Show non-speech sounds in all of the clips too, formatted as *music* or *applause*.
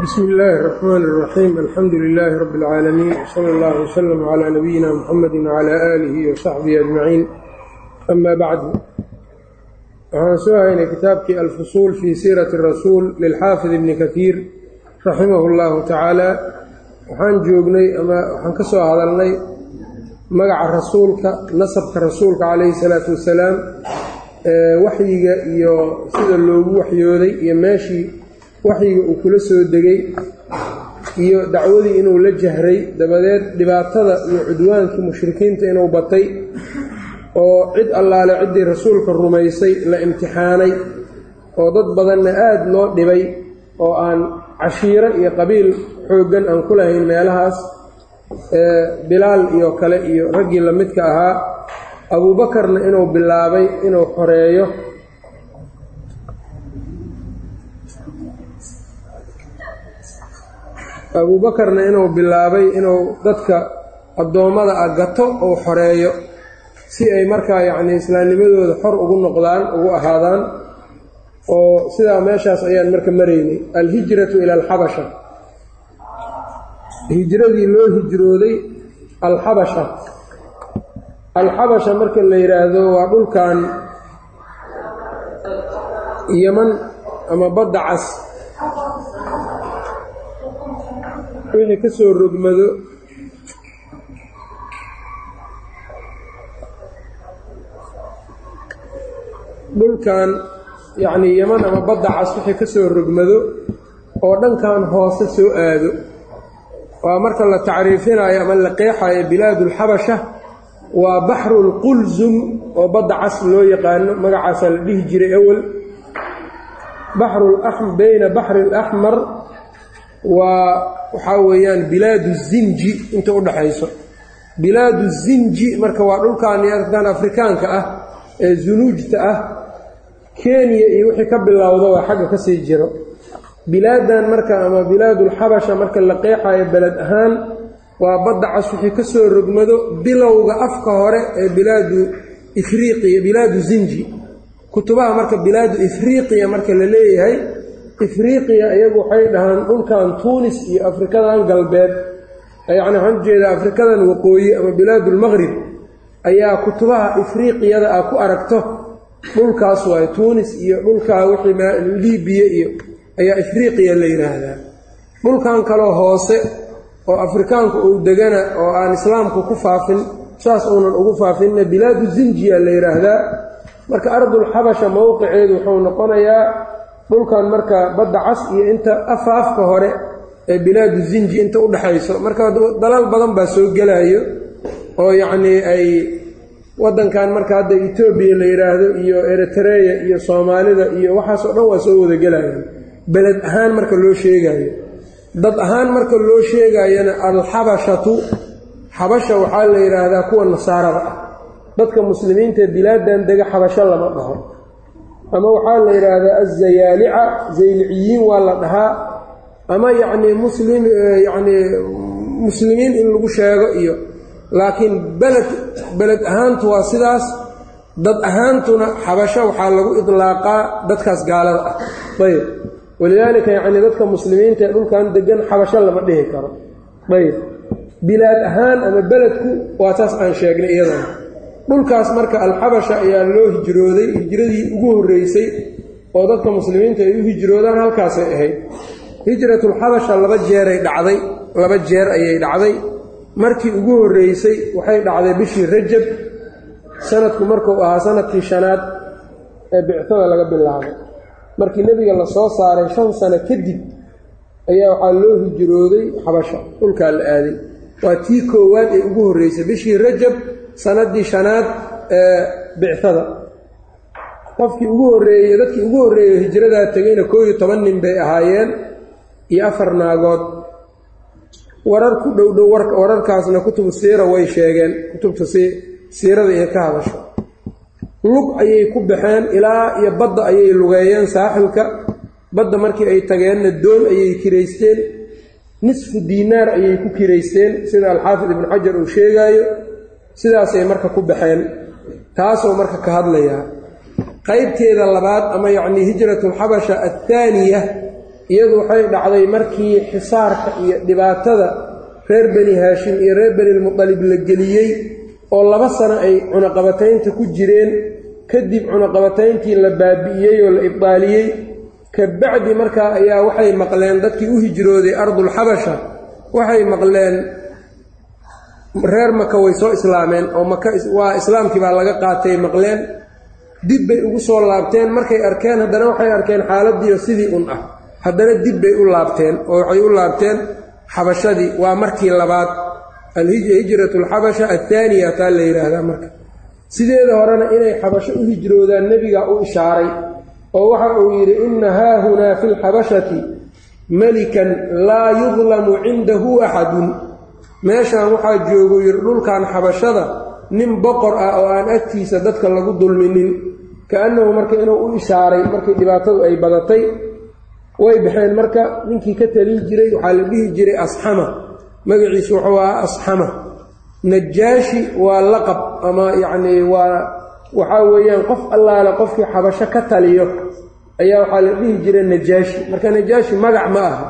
bsmi illaahi الرaxmaan الraxiim alxamdu lilaahi rabi اlcaalamiin wsala اllah wslm clى nabiyina mxamadi wclى aalihi wasaxbihi ajmaciin ama bacdu waxaan soo haynay kitaabkii alfusuul fii siirati rasuul lilxaafid ibni katiir raximahu اllahu tacaala waxaan joognay ama waxaan ka soo hadalnay magaca rasuulka nasabka rasuulka calayhi salaatu wasalaam waxyiga iyo sida loogu waxyooday iyo meeshii waxyiga uu kula soo degay iyo dacwadii inuu la jahray dabadeed dhibaatada iyo cudwaankii mushrikiinta inuu batay oo cid allaale ciddii rasuulka rumaysay la imtixaanay oo dad badanna aada loo dhibay oo aan cashiiro iyo qabiil xooggan aan ku lahayn meelahaas bilaal iyo kale iyo raggii la midka ahaa abuubakarna inuu bilaabay inuu xoreeyo abuubakarna inuu bilaabay inuu dadka addoommada ah gato uu xoreeyo si ay markaa yacnii islaamnimadooda xor ugu noqdaan ugu ahaadaan oo sidaa meeshaas ayaan marka maraynay alhijratu ila alxabasha. Hijradii loo hijrooday alxabasha. Alxabasha marka la yidhaahdo waa dhulkan yeman ama badda cas wixii ka soo rogmado. Dhulkan yacnii yeman ama badda cas wixii ka soo rogmado oo dhankan hoose soo aado. Waa marka la tacriifinayo ama la qeexayo bilaadulxabasha waa baxrulqulsum oo badda cas loo yaqaano magacaasaa la dhihi jiray awel baxru bayna baxri alaxmar waa waxaa weeyaan bilaadu zinji inta u dhaxayso. Bilaadu zinji marka waa dhulkan kan afrikaanka ah ee zunuujta ah kenya iyo wixii ka bilowda waa xagga ka sii jiro. Bilaadan marka ama bilaadulxabasha marka la qeexayo beled ahaan waa badda cas wixii ka soo rogmado bilowga afka hore ee bilaadu ifriiqiya bilaadu zinji. Kutubaha marka bilaadu ifriiqiya marka la leeyahay ifriiqiya iyagu waxay dhahaan dhulkan tuunis iyo afrikadan galbeed yacni waxaan u jeedaa afrikadan waqooyi ama bilaadulmaqrib ayaa kutubaha ifriiqiyada ah ku aragto dhulkaas waayo tuunis iyo dhulkaa wixii libiya iyo ayaa ifriiqiya la yidhaahdaa dhulkan kaloo hoose oo afrikaanku uu degana oo aan islaamku ku faafin saas uunan ugu faafinna bilaadu zinjiya la yidhaahdaa marka ardulxabasha mowqiceedu wuxuu noqonayaa dhulkan marka badda cas iyo inta afa afka hore ee bilaadu zinji inta u dhexayso marka dalal badan baa soo gelayo oo yacnii ay waddankan marka hadda etoobiya la yidhaahdo iyo eritreya iyo soomaalida iyo waxaasoo dhan waa soo wada gelayaan beled ahaan marka loo sheegayo dad ahaan marka loo sheegayana alxabashatu xabasha waxaa la yidhaahdaa kuwa nasaarada ah. Dadka muslimiinta bilaadan dega xabasho lama dhaho ama waxaa la yidhaahdaa azayaalica zayliciyiin waa la dhahaa. Ama yacnii muslim yacnii muslimiin in lagu sheego iyo laakiin beled beled ahaantu waa sidaas. Dad ahaantuna xabasho waxaa lagu idlaaqaa dadkaas gaalada ah. Ayb walidaalika yacnii dadka muslimiinta ee dhulkan degan xabasho lama dhihi karo. Ayb bilaad ahaan ama beledku waa taas aan sheegnay iyadana dhulkaas marka alxabasha ayaa loo hijrooday hijradii ugu horreysay oo dadka muslimiinta ay u hijroodaan halkaasay ahayd. Hijratulxabasha laba jeeray dhacday laba jeer ayay dhacday. Markii ugu horreysay waxay dhacday bishii rajab sanadku markuu ahaa sannadkii shanaad ee bictada laga bilaabay. Markii nebiga la soo saaray shan sano kadib ayaa waxaa loo hijrooday xabasha dhulkaa la aaday. Waa tii koowaad ee ugu horreysay bishii rajab sanadii shanaad ee bicada qofkii ugu horreeyey dadkii ugu horreeyey hijradaa tegayna koo iyo toban nin bay ahaayeen iyo afar naagood. Warar ku dhowdhow wararkaasna kutubu siira way sheegeen. Kutubta siirada iyo ka hadasho. Lug ayay ku baxeen ilaa iyo badda ayay lugeeyeen saaxilka badda markii ay tageenna doon ayay kiraysteen. Nisfu diinaar ayay ku kiraysteen. Sida alxaafid ibnu xajar uu sheegaayo sidaasay marka ku baxeen taasoo marka ka hadlayaa qaybteeda labaad ama yacnii hijratulxabasha athaaniya iyadu waxay dhacday markii xisaarka iyo dhibaatada reer bani haashim iyo reer benilmutalib la geliyey oo laba sano ay cunaqabataynta ku jireen kadib cunaqabatayntii la baabi'iyey oo la ibdaaliyey ka bacdi markaa ayaa waxay maqleen dadkii u hijrooday ardulxabasha waxay maqleen reer maka way soo islaameen oo maka waa islaamkii baa laga qaatay maqleen. Dib bay ugu soo laabteen. Markay arkeen haddana waxay arkeen xaaladiio sidii un ah. Haddana dib bay u laabteen oo waxay u laabteen xabashadii. Waa markii labaad alhijratu alxabasha athaaniya taa la yidhaahdaa marka. Sideeda horena inay xabasho u hijroodaan nebiga u ishaaray oo waxa uu yidhi inna haahunaa fi lxabashati melikan laa yudlamu cindahu axadun meeshaan waxaa joogu yidhi dhulkan xabashada nin boqor ah oo aan agtiisa dadka lagu dulminin. Ka-annahu marka inuu u ishaaray markii dhibaatadu ay badatay way baxeen. Marka ninkii ka talin jiray waxaa la dhihi jiray asxama. Magaciisu wuxuu ahaa asxama. Najaashi waa laqab ama yacnii waa waxaa weeyaan qof allaale qofkii xabasho ka taliyo ayaa waxaa la dhihi jiray najaashi. Marka najaashi magac ma aha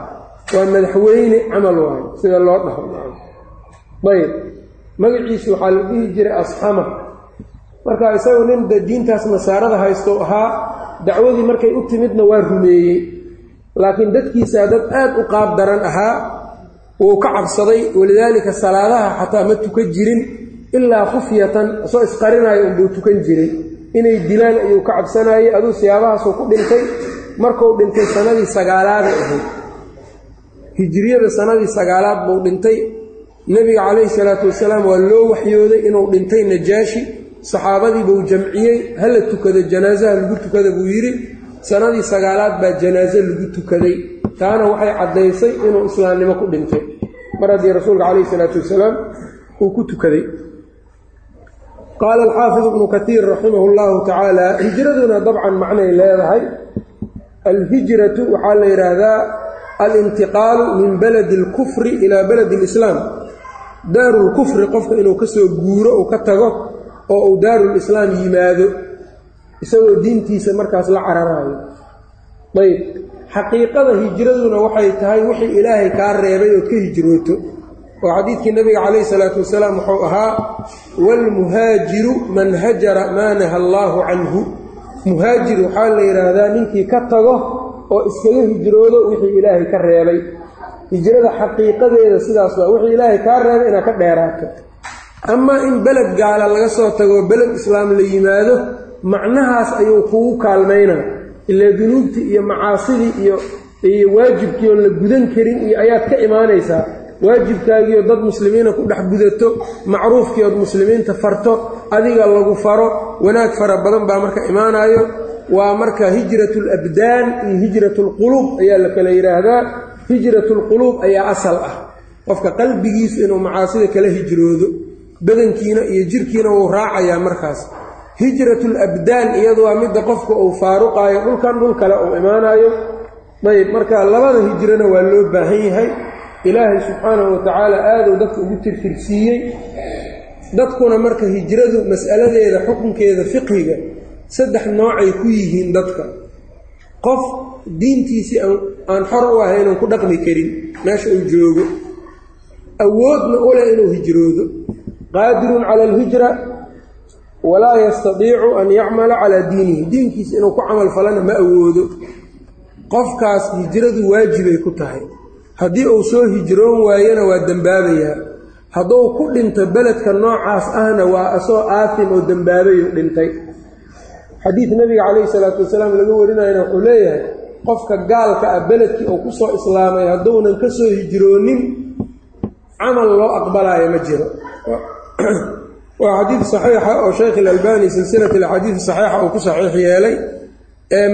waa madaxweyne camal waayo sida loo dhaho ayb magaciisu waxaa la dhihi jiray asxama marka isagu nin de diintaas nasaarada haysto ahaa dacwadii markay u timidna waa rumeeyey. Laakiin dadkiisaa dad aad u qaab daran ahaa wuu ka cabsaday. Walidaalika salaadaha xataa ma tukan jirin. Ilaa khufyatan soo isqarinayo unbuu tukan jiray. Inay dilaan ayuu ka cabsanayay aduu siyaabahaasuu ku dhintay. Markuu dhintay sanadii sagaalaaday ahayd. Hijriyada sanadii sagaalaad buu dhintay nebiga calayhi salaatu wasalaam waa loo waxyooday inuu dhintay najaashi. Saxaabadii buu jamciyey hala tukado janaasaha lagu tukada buu yidhi. Sanadii sagaalaad baa janaaso lagu tukaday. Taana waxay caddaysay inuu islaamnimo ku dhintay. Mar haddii rasuulka calayhi salaatu wasalaam uu ku tukaday. Qaala alxaafid ibnu katiir raximah llahu tacaala hijraduna dabcan macnay leedahay. Alhijratu waxaa la yidhaahdaa alintiqaalu min baladi alkufri ilaa baladi alislaam daarulkufri qofka inuu ka soo guuro uu ka tago oo uu daarulislaam yimaado isagoo diintiisa markaas la cararaayo. Ayb. Xaqiiqada hijraduna waxay tahay wixii ilaahay kaa reebay ood ka hijrooto. Oo xadiidkii nabiga calayhi salaatu wasalaam wuxuu ahaa waalmuhaajiru man hajara maa naha allaahu canhu. Muhaajir waxaa la yidhaahdaa ninkii ka tago oo iskaga hijroodo wixii ilaahay ka reebay hijrada xaqiiqadeeda sidaas waa wixii ilaahay kaa reebay inaad ka dheeraato amaa in beled gaala laga soo tago beled islaam la yimaado macnahaas ayuu kugu kaalmaynaa ilaa dunuubtii iyo macaasidii iyo iyo waajibkii oon la gudan karin iyo ayaad ka imaanaysaa. Waajibkaagiio dad muslimiina ku dhex gudato macruufkii ood muslimiinta farto adiga lagu faro wanaag fara badan baa marka imaanayo waa marka hijratul abdaan iyo hijratulquluub ayaa la kala yidhaahdaa hijratulquluub ayaa asal ah. Qofka qalbigiisu inuu macaasida kala hijroodo badankiina iyo jirkiina wuu raacayaa markaas. Hijratul abdaan iyadu waa midda qofka uu faaruqaayo dhulkan dhul kale uu imaanayo ayb marka labada hijrona waa loo baahan yahay. Ilaahay subxaanahu watacaala aaduu dadka ugu tirtirsiiyey. Dadkuna marka hijradu mas'aladeeda xukunkeeda fiqhiga saddex noocay ku yihiin dadka. Qof diintiisii aan xor u ahaynuun ku dhaqmi karin meesha uu joogo. Awoodna u leh inuu hijroodo. Qaadirun cala alhijra walaa yastadiicu an yacmala calaa diinihi. Diinkiisa inuu ku camal falana ma awoodo. Qofkaas hijradu waajibay ku tahay. Haddii uu soo hijroon waayana waa dembaabayaa hadduu ku dhinto beledka noocaas ahna waa asoo aatim oo dembaabayu dhintay. Xadiid nabiga calayhi salaatu wasalaam laga warinayana wuxuu leeyahay qofka gaalka ah beledkii uu ku soo islaamay hadduunan ka soo hijroonin camal loo aqbalaayo ma jiro. Waa xadiid saxiixa oo sheekh ilalbani silsilat alaxaadiid saxiixa uu ku saxiix yeelay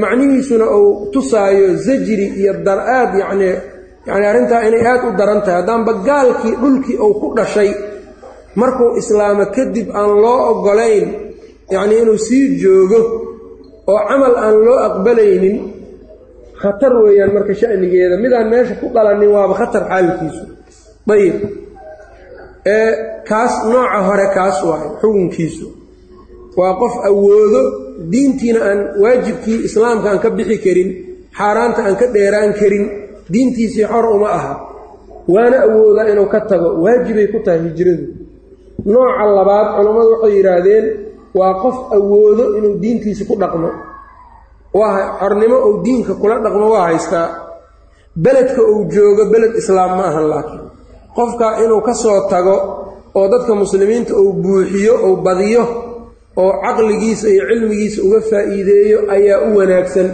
macnihiisuna uu tusaayo zajri iyo dar-aad yacnii yacni arrintaa inay aad u daran tahay. Haddaanba gaalkii dhulkii uu ku dhashay markuu islaamo kadib aan loo oggolayn yacnii inuu sii joogo oo camal aan loo aqbalaynin khatar weeyaan marka sha'nigeeda. Midaan meesha ku dhalanin waaba khatar xaalkiisu. Ayib kaas nooca hore kaas waayo xukunkiisu. Waa qof awoodo diintiina aan waajibkii islaamka aan ka bixi karin xaaraanta aan ka dheeraan karin diintiisii xor uma aha. Waana awoodaa inuu ka tago. Waajibay ku tahay hijradu nooca labaad culammadu waxay yidhaahdeen waa qof awoodo inuu diintiisi ku dhaqmo waa xornimo ou diinka kula dhaqmo waa haystaa beledka uu joogo beled islaam ma ahan laakiin qofka inuu ka soo tago oo dadka muslimiinta uu buuxiyo ou badiyo oo caqligiisa iyo cilmigiisa uga faa'iideeyo ayaa u wanaagsan.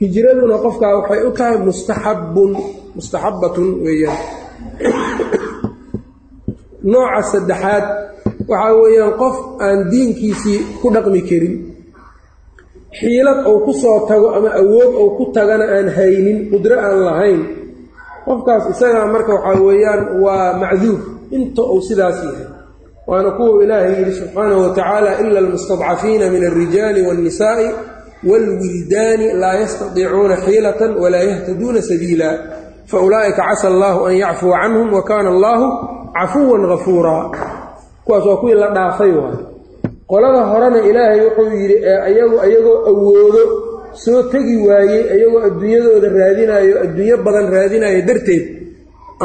Hijraduna qofkaa waxay u tahay mustaxabbun mustaxabbatun weeyaan. Nooca saddexaad waxaa weeyaan qof aan diinkiisii ku dhaqmi karin xiilad ou ku soo tago ama awood ou ku tagana aan haynin qudro aan lahayn. Qofkaas isagaa marka waxaa weeyaan waa macduur inta uu sidaas yahay. Waana kuwa ilaahay yidhi subxaanahu watacaala ila almustadcafiina min alrijaali waاnnisaa'i wاlwildaani laa yastadiicuuna xiilatan walaa yahtaduuna sabiila. Faulaa'ika casa allaahu an yacfuwa canhum wa kaana allaahu cafuwan gafuuraa kuwaas waa kuwii la dhaafay waay qolada horena ilaahay wuxuu yidhi ee ayagu ayagoo awoodo soo tegi waayey ayagoo adduunyadooda raadinaayo adduunyo badan raadinayo darteed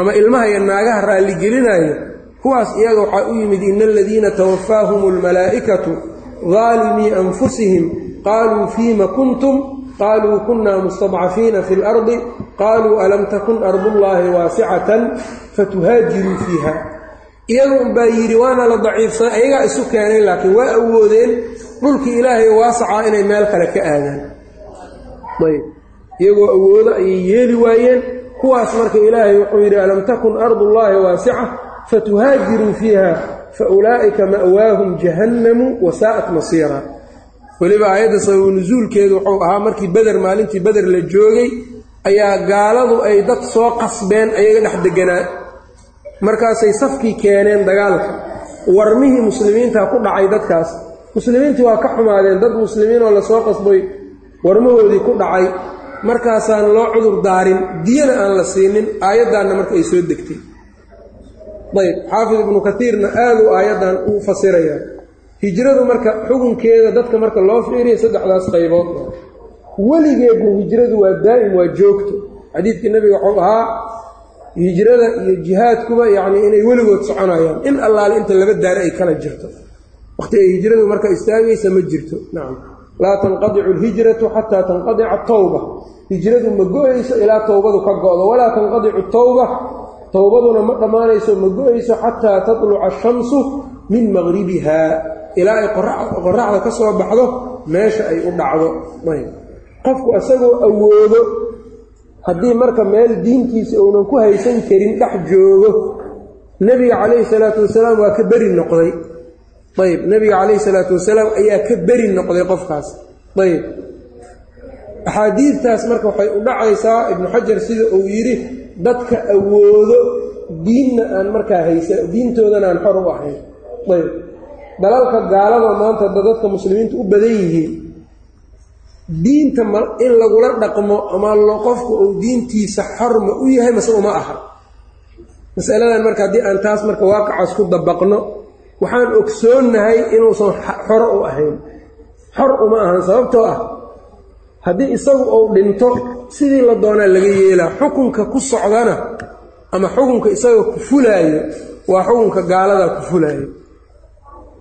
ama ilmaha iyo naagaha raalligelinaayo kuwaas iyaga waxaa u yimid ina aladiina tawafaahum almalaa'ikatu daalimii anfusihim qaaluu fiima kuntum qaaluu kunna mustadcafiina fi اlardi qaaluu alam takun ardullaahi waasicatan fatuhaajiruu fiiha iyaga unbaa yidhi waana la daciifsan ayagaa isu keenay laakiin waa awoodeen dhulkii ilaahay waasacaa inay meel kale ka aadaan. Ayb iyagoo awoodo ayay yeeli waayeen. Kuwaas marka ilaahay wuxuu yidhi alam takun ardullaahi waasica fatuhaajiruu fiiha faulaa'ika ma'waahum jahannamu wasaa'at masiira. Weliba aayadda sababu nusuulkeedu wuxuu ahaa markii beder maalintii beder la joogay ayaa gaaladu ay dad soo qasbeen ayaga dhex deganaa markaasay safkii keeneen dagaalka. Warmihii muslimiinta ku dhacay dadkaas. Muslimiintii waa ka xumaadeen dad muslimiin oo la soo qasbay. Warmahoodii ku dhacay. Markaasaan loo cudur daarin diyana aan la siinin aayaddaanna marka ay soo degtay. Ayb xaafid ibnu katiirna aad u aayaddan u fasirayaa hijradu marka xukunkeeda dadka marka loo fiiriya saddexdaas qaybood. Weligeedna hijradu waa daa'im waa joogto. Xadiidkii nebiga wuxuu ahaa hijrada iyo jihaadkuba yacnii inay weligood soconayaan. In allaale inta laba daare ay kala jirto. Waqti ay hijradu marka istaagaysa ma jirto. Nacam laa tanqadicu alhijratu xataa tanqadica atawba hijradu ma go'ayso ilaa towbadu ka go-do. Walaa tanqadicu tawba towbaduna ma dhammaanayso ma go'ayso xataa tatluca ashamsu min maqribiha ilaa ay qoraxda ka soo baxdo meesha ay u dhacdo. Qofku isagoo awoodo haddii marka meel diintiisa uunan ku haysan karin dhex joogo nebiga calayhi salaatu wasalaam waa ka beri noqday. Ayb nebiga calayhi salaatu wasalaam ayaa ka beri noqday qofkaas. Ayb axaadiidtaas marka waxay u dhacaysaa ibnu xajar sida uu yidhi dadka awoodo diinna aan markaa haysa diintoodana aan xor u ahayn. Ayb dalalka gaalada maanta dadka muslimiinta u badan yihiin diinta in lagula dhaqmo ama qofku uu diintiisa xorma u yahay mase uma aha. Masaladan marka haddii aan taas marka waaqacaas ku dabaqno waxaan ogsoonnahay inuusan xor u ahayn. Xor uma ahan sababtoo ah haddii isagu uu dhinto sidii la doonaa laga yeelaa xukunka ku socdana ama xukunka isagoo ku fulaayo waa xukunka gaaladaa ku fulaayo.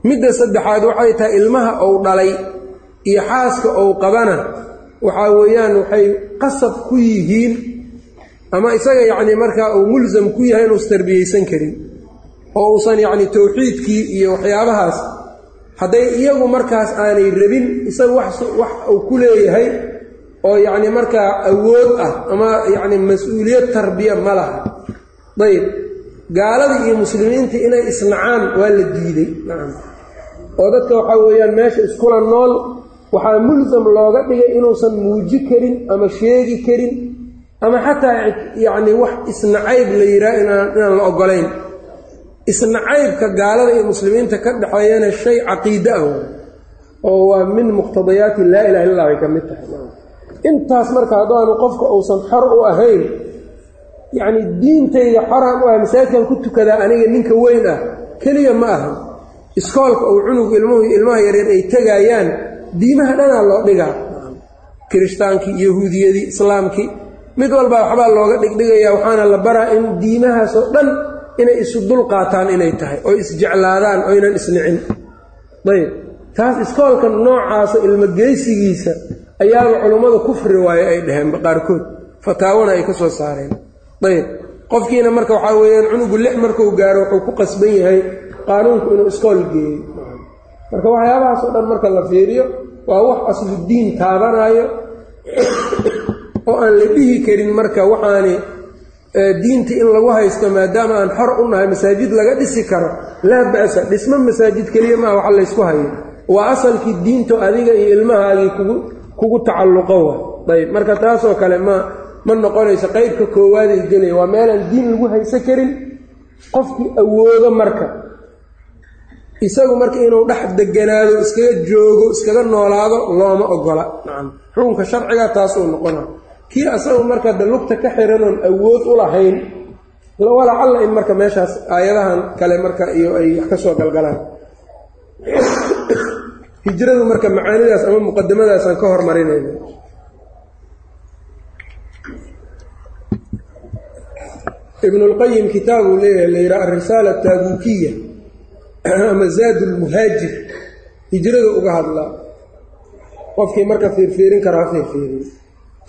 Midda saddexaad waxay tahay ilmaha uu dhalay iyo xaaska uu qabana waxaa weeyaan waxay qasab ku yihiin ama isaga yacnii markaa uu mulsam ku yahay inuus tarbiyeysan karin oo uusan yacnii towxiidkii iyo waxyaabahaas hadday iyagu markaas aanay rabin isaga wax wax uu ku leeyahay oo yacnii markaa awood ah ama yacnii mas'uuliyad tarbiya ma laha. Dayb gaaladii iyo muslimiintii inay isnacaan waa la diiday nacam oo dadka waxaa weeyaan meesha iskula nool waxaa mulsam looga dhigay inuusan muuji karin ama sheegi karin ama xataa yacnii wax isnacayb la yidhaha inaan la oggolayn. Isnacaybka gaalada iyo muslimiinta ka dhexeeyana shay caqiide ah oo waa min muqtadayaati laa ilaha illa bay ka mid tahay. Intaas marka haddaanu qofka uusan xor u ahayn yacnii diintayda xoraan u ahay masaajidkan ku tukadaa aniga ninka weyn ah keliya ma aha. Iskoolka uu cunug ilmuhu ilmaha yareer ay tegaayaan diimaha dhanaa loo dhigaa. Kiristaankii yahuudiyadii islaamkii mid walbaa waxbaa looga dhigdhigaya waxaana la baraa in diimahaasoo dhan inay isu dul qaataan inay tahay oo isjeclaadaan oynan isnicin ayb. Taas iskoolka noocaasa ilmogeysigiisa ayaaba culummadu kufri waaye ay dhaheenba qaarkood. Fataawana ay ka soo saareen. Ayb. Qofkiina marka waxaa weeyaan cunugu lix markuu gaaro wuxuu ku qasban yahay qaanuunku inuu iskool geeyo marka waxyaabahaasoo dhan marka la fiiriyo waa wax asludiin taabanaayo *coughs* oo aan la dhihi karin marka waxaani diinta in lagu haysto maadaama aan xor u nahay masaajid laga dhisi karo laa ba'sa dhismo masaajid keliya maaha waxa laysku hayo. Waa asalkii diinto adiga iyo ilmahaagii kugu kugu tacalluqo wa. Ayb marka taasoo kale ma ma noqonayso qeybka koowaaday gelaya. Waa meelaan diin lagu haysan karin qofkii awoodo marka isagu marka inuu dhex deganaado iskaga joogo iskaga noolaado looma ogola. Nacam. Xukunka sharciga taasuu noqona kii asagu marka de lugta ka xiranoon awood u lahayn walacalla in marka meeshaas aayadahan kale marka iyo ay wax ka soo galgalaan. Hijradu marka macaanidaas ama muqadamadaasaan ka hormarinayna ibn اlqayim kitaabuu leeyahay la yidhaha arisaala taabuukiya ama zaad lmuhaajir hijrada uga hadlaa qofkii marka fiirfiirin karaa ha fiirfiiriyo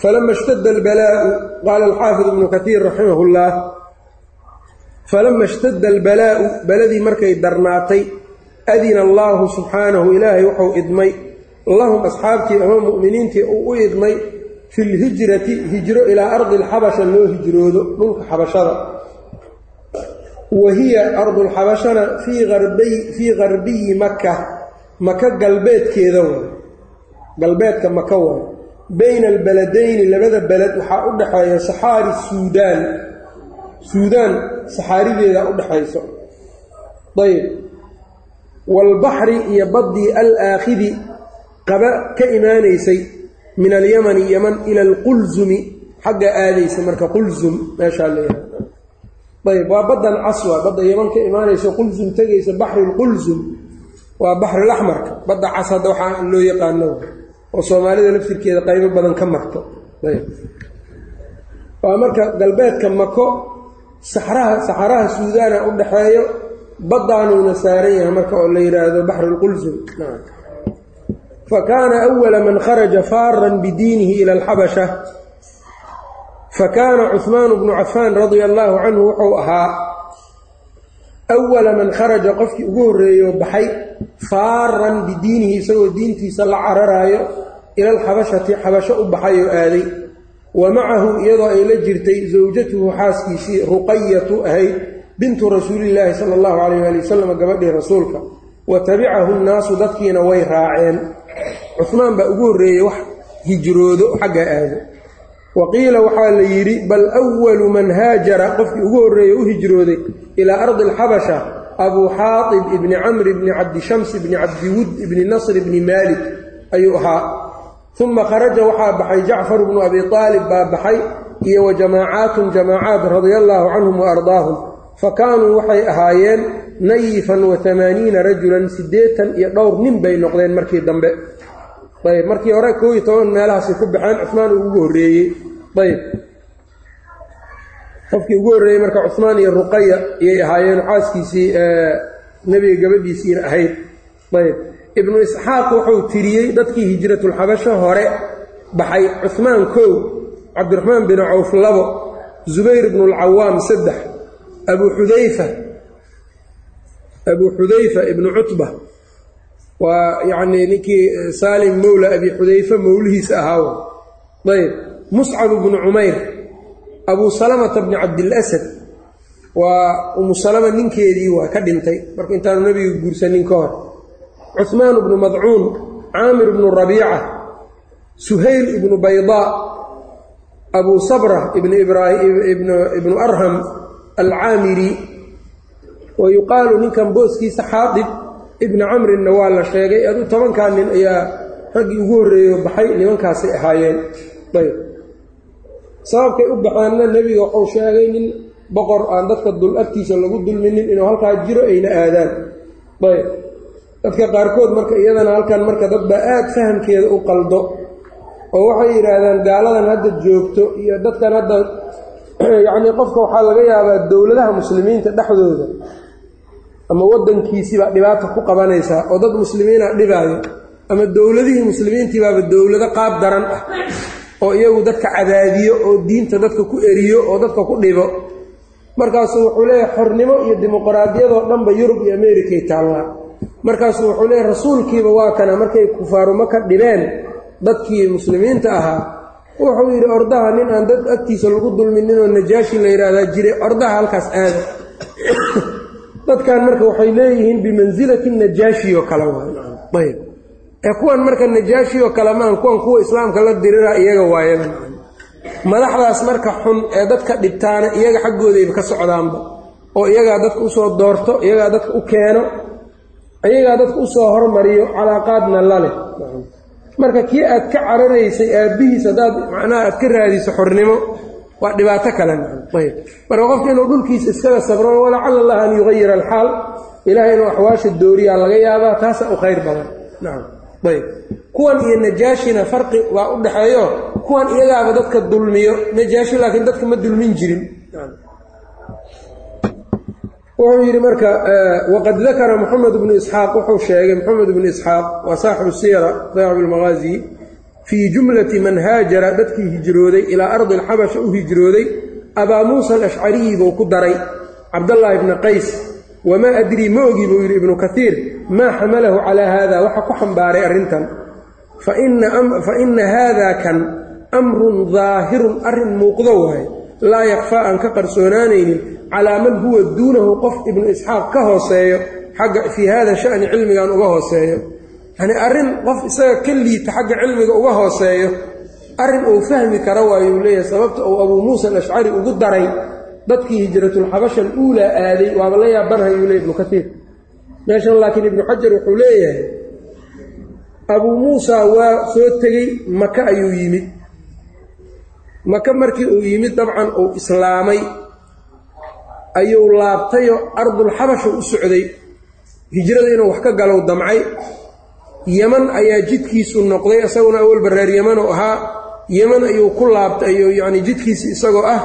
falama ishtada albalaau qaala alxaafid ibnu katiir raximah اllah falama ishtada albalaa'u baladii markay darnaatay adina allaahu subxaanahu ilaahay wuxuu idmay. Lahum asxaabtii ama mu'miniintii uu u idmay fi lhijrati hijro ilaa ardi alxabasha loo hijroodo dhulka xabashada wa hiya ardulxabashana fii garbiyi maka maka galbeedkeeda waay galbeedka maka waay bayna albaladayni labada beled waxaa u dhexeeya saxaari suudaan. Suudaan saxaarideeda u dhexayso ayb waalbaxri iyo baddii alaakhidi qaba ka imaanaysay min alyamani yaman ila alqulzumi. Xagga aadaysa marka qulzum meeshaa leeyahay ayb waa baddan caswa badda yaman ka imaanaysa qulzum tegaysa baxri lqulzum waa baxrilaxmarka badda cas hadda waxaa loo yaqaano oo soomaalida laftirkeeda qaybo badan ka marto. Waa marka galbeedka mako saxraha saxaraha suudaana u dhaxeeyo baddaanuuna saaran yahay marka oo la yidhaahdo baxru lqulzum fa kaana awala man kharaja faaran bidiinihi ila alxabasha fa kaana cuhmaanu bnu cafaan radia allaahu canhu wuxuu ahaa awala man kharaja qofkii ugu horreeyo baxay faaran bidiinihi isagoo diintiisa la cararaayo ila alxabashati xabasho u baxay oo aaday wa macahu iyadoo ay la jirtay sawjatuhu xaaskiisii ruqayatu ahayd bintu rasuulillaahi sala allahu calayh waali wasalam gabadhii rasuulka wa tabicahu nnaasu dadkiina way raaceen cuhmaan baa ugu horreeyey wax hijroodo xagga aado wa qiila waxaa la yidhi bal awalu man haajara qofkii ugu horreeye u hijrooday ilaa ardi alxabasha abuu xaatib ibni camri bni cabdishams ibni cabdiwud ibni nasr ibni maalik ayuu ahaa. Uma kharaja waxaa baxay jacfar bnu abi aalib baa baxay iyo wa jamaacaatun jamaacaat radia allaahu canhum wa ardaahum. Fa kaanuu waxay ahaayeen nayifan wa amaaniina rajulan siddeetan iyo dhowr nin bay noqdeen markii dambe. Ayb markii hore koo iyo toban meelahaasay ku baxeen cumaan uu ugu horreeyey ayb qofkii ugu horreeyey marka cumaan iyo ruqaya iyay ahaayeen xaaskiisii nebiga gabadhiisiina ahayd. Ayb ibnu isxaaq wuxuu tiriyey dadkii hijratulxabasho hore baxay cumaan kow cabdiraxmaan bin cawf labo zubayr bnu lcawaam saddex abuu xudayfa abuu xudayfa ibnu cutba. Waa yacnii ninkii saalim mowla abi xudayfa mowlihiisa ahaawa ayb muscab bnu cumayr abuu salamata bni cabdilasad waa umu salama ninkeedii waa ka dhintay. Marka intaanu nebiga guursanin ka hor. Cuhmaan bnu madcuun caamir bnu rabiica suhayl ibnu baydaa abuu sabra ibnu arham alcaamiri. Wa yuqaalu ninkan booskiisa xaadib ibni camrinna waa la sheegay adu tobankaa nin ayaa raggii ugu horreeyo baxay nimankaasay ahaayeen. Ayb sababkay u baxeenna nebiga wuxuu sheegay nin boqor aan dadka dul agtiisa lagu dulminin inuu halkaa jiro ayna aadaan. Ayb. Dadka qaarkood marka iyadana halkan marka dad baa aad fahamkeeda u qaldo oo waxay yidhaahdaan gaaladan hadda joogto iyo dadkan hadda *clears throat* yacnii qofka waxaa laga yaabaa dowladaha muslimiinta dhexdooda ama waddankiisibaa dhibaata ku qabanaysaa oo dad muslimiina dhibaayo ama dowladihii muslimiintiibaaba dowlado qaab daran ah oo iyagu dadka cadaadiyo oo diinta dadka ku eriyo oo dadka ku dhibo. Markaasuu wuxuu leeyahay xornimo iyo dimuqraadiyadoo dhanba yurub iyo amerikay taallaa markaasuu wuxuu leeyahay rasuulkiiba waa kana markay kufaarumo ka dhibeen dadkii muslimiinta ahaa. Wuxuu yidhi ordaha nin aan dad agtiisa lagu dulminin oo najaashi la yidhaahdaa jire ordaha halkaas aada *coughs* dadkan marka waxay leeyihiin bimansilati najaashi oo kale ee kuwan marka najaashi oo kale maan kuwan kuwa islaamka la dirira iyaga waayaba madaxdaas marka xun ee dadka dhibtaana iyaga xaggoodayba ka socdaanba. Oo iyagaa dadka u soo doorto iyagaa dadka u keeno iyagaa dadka u soo hormariyo calaaqaadna la leh. Marka kii aad ka cararaysay aabbihiis haddaad macnaha aad ka raadiso xornimo waa dhibaato kale. Ayb. Marka qofka inuu dhulkiisa iskaga sabro walacala allah an yugayira alxaal. Ilahay inuu axwaasha dooriyaa laga yaabaa taasaa u khayr badan. Nacam ayb. Kuwan iyo najaashina farqi waa u dhexeeyo kuwan iyagaaba dadka dulmiyo najaashi laakiin dadka ma dulmin jirin. Wuxuu yidhi marka waqad dakara moxamed bnu isxaaq wuxuu sheegay moxamed bnu isxaaq waa saaxibu siyara saaxibu lmaqaazi fii jumlati man haajara dadkii hijrooday ilaa ardi alxabasha u hijrooday abaa muusa alashcariyi buu ku daray cabdallaahi bni qays wamaa adrii ma ogi buu yidhi ibnu kaiir maa xamalahu calaa haada waxa ku xambaaray arrintan fa ina haada kan amrun daahirun arrin muuqdo waaye laa yakfaa aan ka qarsoonaanaynin calaa man huwa duunahu qof ibnu isxaaq ka hooseeyo xagga fii hada shani cilmigan uga hooseeyo yanii arrin qof isaga ka liita xagga cilmiga uga hooseeyo arrin uu fahmi kara waayuu leeyahay sababta uu abuu muusa alashcari ugu daray dadkii hijratulxabasha aluulaa aaday waaba la yaabanhayuu leey ibnu kaiir meeshan laakiin ibnu xajar wuxuu leeyahay abuu muusa waa soo tegey maka ayuu yimid. Maka markii uu yimid dabcan uu islaamay ayuu laabtayoo ardulxabasha u socday. Hijrada inuu wax ka galow damcay. Yeman ayaa jidkiisu noqday isaguna awalba reer yeman oo ahaa. Yeman ayuu ku laabtay ayuu yacnii jidkiisi isagoo ah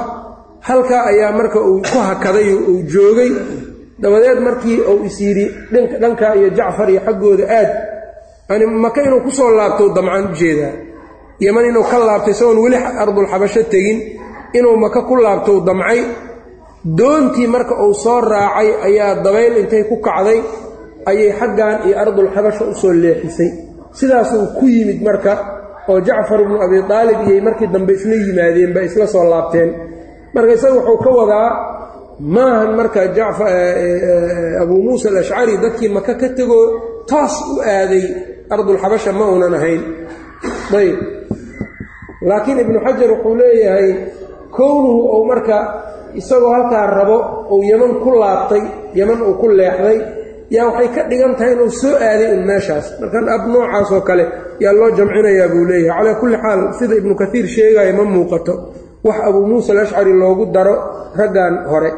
halkaa ayaa marka uu ku hakaday uu joogay. Dabadeed markii uu is yidhi dhankaa iyo jacfar iyo xaggooda aad yani maka inuu ku soo laabtou damcaan u jeedaa yeman inuu ka laabtay isagoon weli ardulxabasho tegin inuu maka ku laabtou damcay. Doontii marka uu soo raacay ayaa dabayl intay ku kacday ayay xaggan iyo ardulxabasha u soo leexisay. Sidaasuu ku yimid marka oo jacfar ibnu abi aalib iyay markii dambe isla yimaadeen ba isla soo laabteen marka isaga wuxuu ka wadaa maahan marka abuu muusa alashcari dadkii maka ka tegoo taas u aaday ardulxabasha ma uunan ahayn. Ayb laakiin ibnu xajar wuxuu leeyahay kownuhu ou marka isagoo halkaa rabo uu yeman ku laabtay yeman uu ku leexday yaa waxay ka dhigan tahay inuu soo aaday un meeshaas. Markan ab noocaas oo kale yaa loo jamcinayaa buu leeyahay. Calaa kulli xaal sida ibnu kaiir sheegaya ma muuqato wax abuu muusa alashcari loogu daro raggan hore.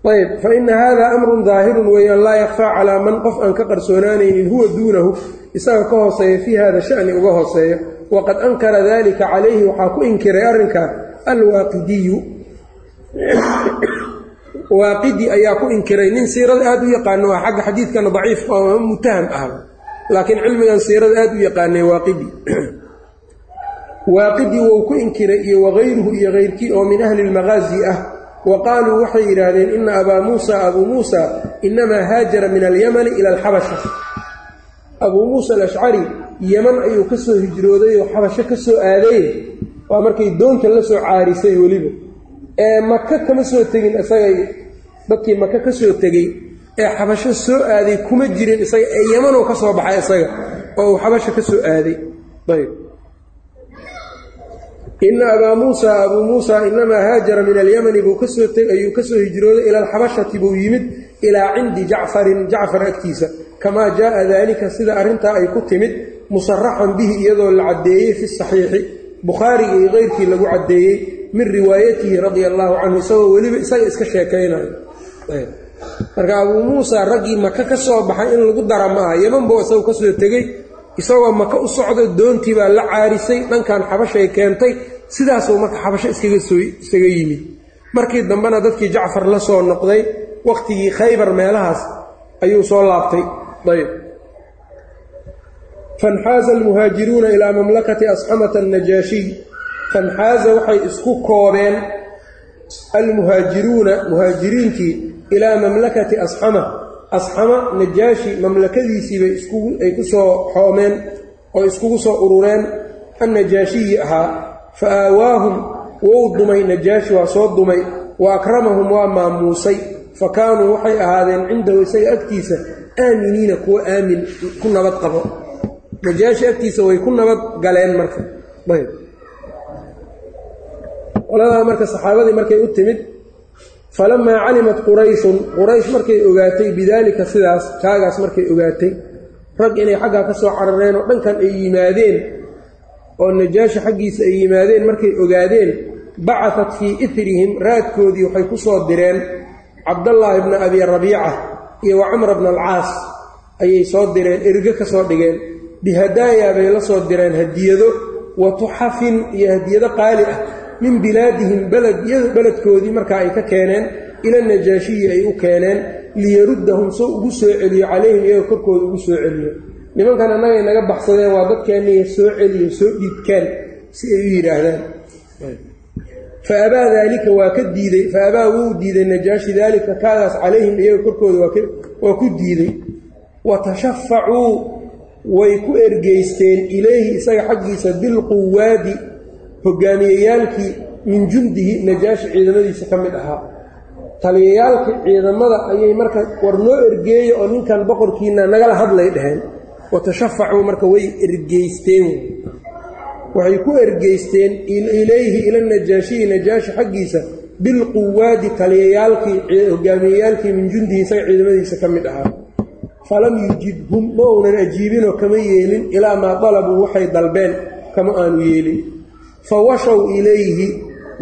Ayb fa ina hada amrun daahirun weeyaan laa yakfaa calaa man qof aan ka qarsoonaanaynin huwa duunahu isaga ka hooseeya fii hada shani uga hooseeyo. Waqad ankara dalika calayhi waxaa ku inkiray arrinkaa alwaaqidiyu. Waaqidi ayaa ku inkiray nin siirada aad u yaqaano ah xagga xadiidkana daciif mutaham ah. Laakiin cilmigan siirada aad u yaqaanay waaqidi waaqidi wou ku inkiray iyo wagayruhu iyo keyrkii oo min ahli lmaqaazi ah. Wa qaaluu waxay yidhaahdeen ina abaa muusa abuu muusa inamaa haajara min alyamani ila alxabasha. Abuu muusa alashcari yeman ayuu ka soo hijrooday oo xabasho ka soo aaday. Waa markay doonta la soo caarisay weliba. Ee maka kama soo tegin isagay dadkii maka ka soo tegey ee xabasho soo aaday kuma jirin isaga ee yemanuu ka soo baxay isaga oo uu xabasho ka soo aaday. Ayb ina abaa muusa abuu muusa inamaa haajara min alyamani ayuu ka soo hijrooday ila alxabashati buu yimid ilaa cindi jacfarin jacfar agtiisa. Kamaa jaaa daalika sida arrintaa ay ku timid musaraxan bihi iyadoo la caddeeyey fi saxiixi. Bukhaariga iyo keyrkii lagu caddeeyey min riwaayatihi radia allaahu canhu isagoo weliba isaga iska sheekaynayo. Marka abuu muusa raggii maka ka soo baxay in lagu dara ma aha yeman buu isagu ka soo tegey isagoo maka u socda doontii baa la caarisay dhankan xabashay keentay sidaasuu marka xabasho iskaga yimid. Markii dambena dadkii jacfar la soo noqday wakhtigii khaybar meelahaas ayuu soo laabtay. Ayb fanxaaza almuhaajiruuna ilaa mamlakati asxamata annajaashiy fanxaaza waxay isku koobeen almuhaajiruuna muhaajiriintii ilaa mamlakati asxama asxama najaashi mamlakadiisiibay ay ku soo xoomeen oo iskugu soo urureen. Annajaashiyi ahaa fa aawaahum wou dumay najaashi waa soo dumay wa akramahum waa maamuusay. Fa kaanuu waxay ahaadeen cindahu isaga agtiisa aaminiina kuwa aamin ku nabad qabo. Najaashi agtiisa way ku nabad galeen marka. Qoladaa marka saxaabadii markay u timid falamaa calimat qurayshun quraysh markay ogaatay bidaalika sidaas kaagaas markay ogaatay rag inay xaggaa ka soo carareen oo dhankan ay yimaadeen oo najaashi xaggiisa ay yimaadeen markay ogaadeen bacatat fii itrihim raadkoodii waxay ku soo direen cabdallaahi bna abi rabiica iyo wa camra bna alcaas ayay soo direen erge ka soo dhigeen bihadaaya bay la soo direen hadiyado wa tuxafin iyo hadiyado qaali ah min bilaadihim beledkoodii markaa ay ka keeneen ila najaashiyi ay u keeneen liyaruddahum soo ugu soo celiyo calayhim iyaga korkooda ugu soo celiyo. Nimankan annagay naga baxsadeen waa dadkeenniya soo celiyo soo dhiibkaan si ay u yidhaahdaan. Fa abaa daalika waa ka diidey fa abaa wuu diiday najaashi daalika kaagaas calayhim iyaga korkooda waa ku diiday. Wa tashafacuu way ku ergeysteen ilayhi isaga xaggiisa bilquwaadi hogaamiyeyaalkii min jundihi najaashi ciidamadiisa ka mid ahaa. Taliyayaalkii ciidamada ayay marka war noo ergeeya oo ninkan boqorkiina nagala hadlay dheheen wa tashafacuu marka way ergeysteen. Waxay ku ergeysteen ilayhi ila najaashiyi najaashi xaggiisa bilquwaadi taliyayaalkii hogaamiyeyaalkii min jundihi isaga ciidamadiisa ka mid ahaa. Falam yujibhum ma uunan ajiibinoo kama yeelin ilaa maa dalabuu waxay dalbeen kama aanu yeelin fa washow ilayhi.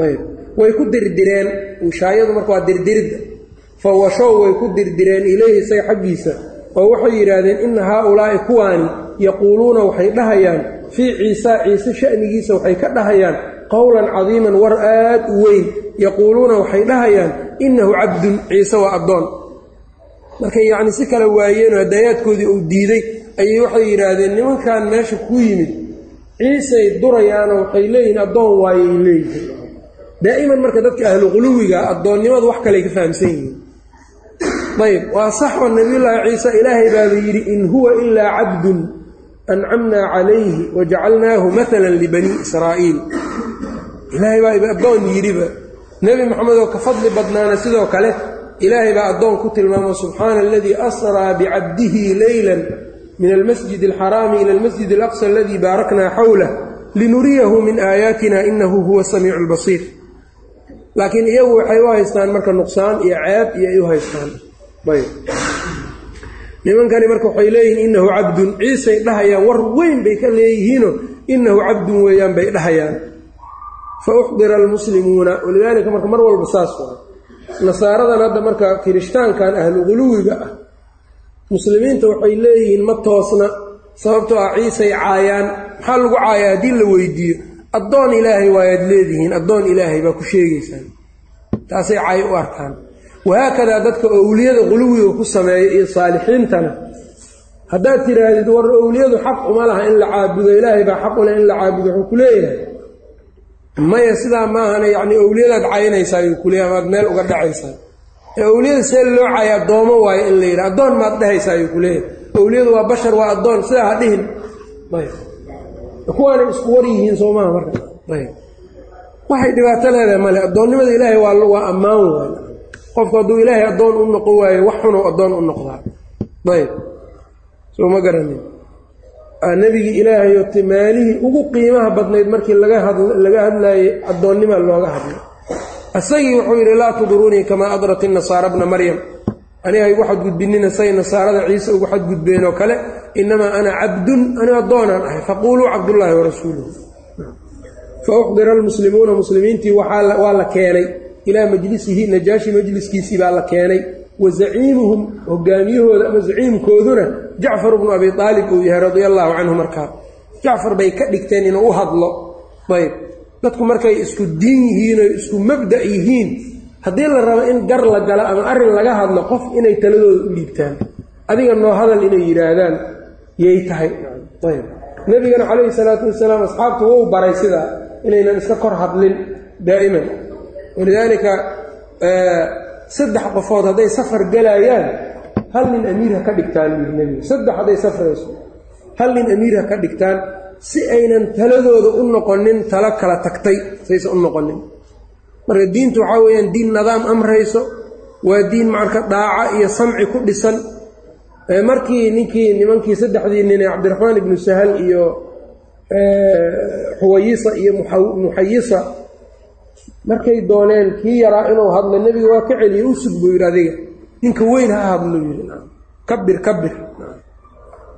Ayb. Way ku dirdireen. Wishaayadu marka waa dirdiridda fa washow way ku dirdireen ilayhi isaga xaggiisa. Oo waxay yidhaahdeen inna haa-ulaa'i kuwaani yaquuluuna waxay dhahayaan fii ciisaa ciise sha'nigiisa waxay ka dhahayaan qowlan cadiiman war aad u weyn yaquuluuna waxay dhahayaan innahu cabdun ciise waa addoon. Markay yacni si kale waayeenoo hadayaadkoodii uu diiday ayay waxay yidhaahdeen nimankan meesha ku yimid ciisay durayaanoo waxay leeyihiin addoon waayay leeyihiin. Daa'iman marka dadka ahlu quluwiga addoonnimadu wax kaley ka fahamsan yihiin. Ayb waa sax oo nabiyullaahi ciise ilaahay baaba yidhi in huwa ilaa cabdun ancamnaa calayhi wajacalnaahu maalan libanii israa'iil. Ilaahay baa addoon yidhiba. Nebi moxamed oo ka fadli badnaana sidoo kale ilaahay baa addoon ku tilmaamo subxaana aladii asraa bicabdihi leylan min almasjid alxaraami ila almasjid alaqsa aladii baaraknaa xowlah linuriyahu min aayaatina inahu huwa samiicu albasiir laakiin iyagu waxay u haystaan marka nuqsaan iyo ceeb iyo ay u haystaan ayb nimankani marka waxay leeyihiin inahu cabdun ciisay dhahayaan war weyn bay ka leeyihiino inahu cabdun weeyaan bay dhahayaan fa uxdira almuslimuuna walidaalika marka mar walba saas waa nasaaradan hadda marka kirishtaankan ahlu quluwiga ah muslimiinta waxay leeyihiin ma toosna sababtoo ah ciisay caayaan. Maxaa lagu caayaa haddii la weydiiyo? Addoon ilaahay waayaad leedihiin addoon ilaahay baa ku sheegaysaan. Taasay caay u arkaan. Wahaakadaa dadka owliyada quluwiga ku sameeya iyo saalixiintana haddaad tidhaahdid war owliyadu xaq uma laha in la caabudo ilaahay baa xaq uleh in la caabudo wuxuu ku leeyahay. Maya sidaa maahana yacni owliyadaad caynaysaa ayuu ku leeyahay maad meel uga dhacaysaa ee owliyada see loo caaya addoomo waayo in la yidhaha addoon maad dhehaysaa ayuu ku leeyahay. Owliyadu waa bashar waa addoon sidaa ha dhihin. Kuwaanay isku war yihiin soo maha marka. Waxay dhibaato leedahay male addoonnimada ilaahay waa ammaan waay qofku hadduu ilaahay addoon u noqon waayo wax xunuu addoon u noqdaa ayb soo ma garanin. Nebigii ilaahayo timaalihii ugu qiimaha badnayd markii laga hadlaayey addoonnima looga hadlay isagii wuxuu yidhi laa tudruunii kamaa adrat inasaara bna maryam. Aniga igu xadgudbinina say nasaarada ciise ugu xadgudbeen oo kale innamaa ana cabdun ani addoonaan ahay faquuluu cabdullaahi warasuuluhu fa uxdira almuslimuuna muslimiintii waa la keenay. Ilaa majlisihi najaashi majliskiisii baa la keenay. Wa zaciimuhum hogaamiyahooda ama zaciimkooduna jacfar bnu abi aalib uu yahay radia allaahu canhu markaa. Jacfar bay ka dhigteen inuu u hadlo. Ayb dadku markay isku diin yihiin oy isku mabda' yihiin haddii la rabo in gar la galo ama arrin laga hadlo qof inay taladooda u dhiibtaan. Adiga noo hadal inay yidhaahdaan yay tahay. Ayb. Nebigana calayhi salaatu wasalaam asxaabtu wou baray sidaa inaynan iska kor hadlin daa'iman. Walidaalika saddex qofood hadday safar galaayaan hal nin amiir ha ka dhigtaan yiri nebiga saddex hadday safrayso hal nin amiir ha ka dhigtaan si aynan taladooda u noqonin talo kala tagtay saysan u noqonin. Marka diintu waxaa weeyaan diin nidaam amrayso waa diin marka dhaaca iyo samci ku dhisan. Markii ninkii nimankii saddexdii nin ee cabdiraxmaan ibnu sahal iyo xuwayisa iyo muxayisa markay dooneen kii yaraa inuu hadlo nebiga waa ka celiye u sug buu yidhi adiga ninka weyn ha hadlo yidhi kabir kabir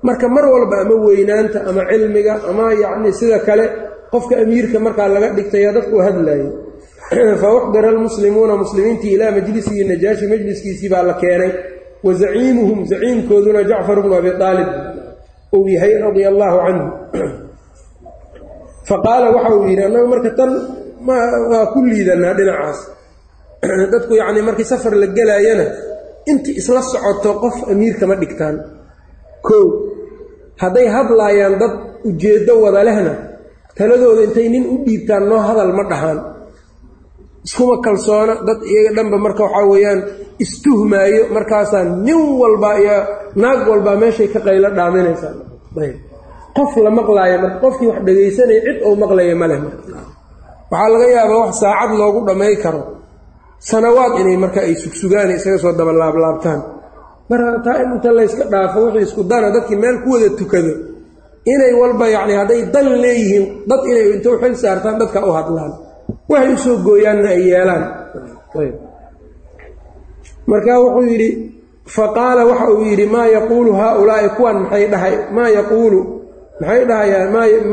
marka mar walba ama weynaanta ama cilmiga ama yacni sida kale qofka amiirka markaa laga dhigtaya dadku u hadlaayay *clears throat* fa uxdira almuslimuuna muslimiintii ilaa majlisihi najaashi majliskiisii baa la keenay. Wa zaciimuhum zaciimkooduna jacfar bnu abi aalib uu yahay radia allaahu canhu. *clears throat* Fa qaala waxa uu yidhi annagu marka tan waa ku liidanaa dhinacaas. *clears throat* Dadku yacni markii safar la gelaayana intii isla socoto qof amiir kama dhigtaan. Kow hadday hadlaayaan dad ujeeddo wada lehna taladooda intay nin u dhiibtaan noo hadal ma dhahaan. Iskuma kalsoona dad iyaga dhanba marka waxaa weeyaan istuhmaayo markaasaa nin walba iyo naag walbaa meeshay ka qaylo dhaaminaysaa qof la maqlaaya marka qofkii wax dhegaysanaya cid ou maqlaya ma leh waxaa laga yaabaa wax saacad loogu dhammay karo. Sanawaad inay marka ay sugsugaan isaga soo daba laablaabtaan marka taa in inta layska dhaafo wixii isku dana dadkii meel ku wada tukado. Inay walba yacni hadday dan leeyihiin dad inay inta xil saartaan dadka u hadlaan. Waxay u soo gooyaanna ay yeelaan. Marka wuxuu yidhi fa qaala waxa uu yidhi maa yaquulu haaulaa'i? Kuwan maxay dhahay? Maa yaquulu? Maxay dhahayaan?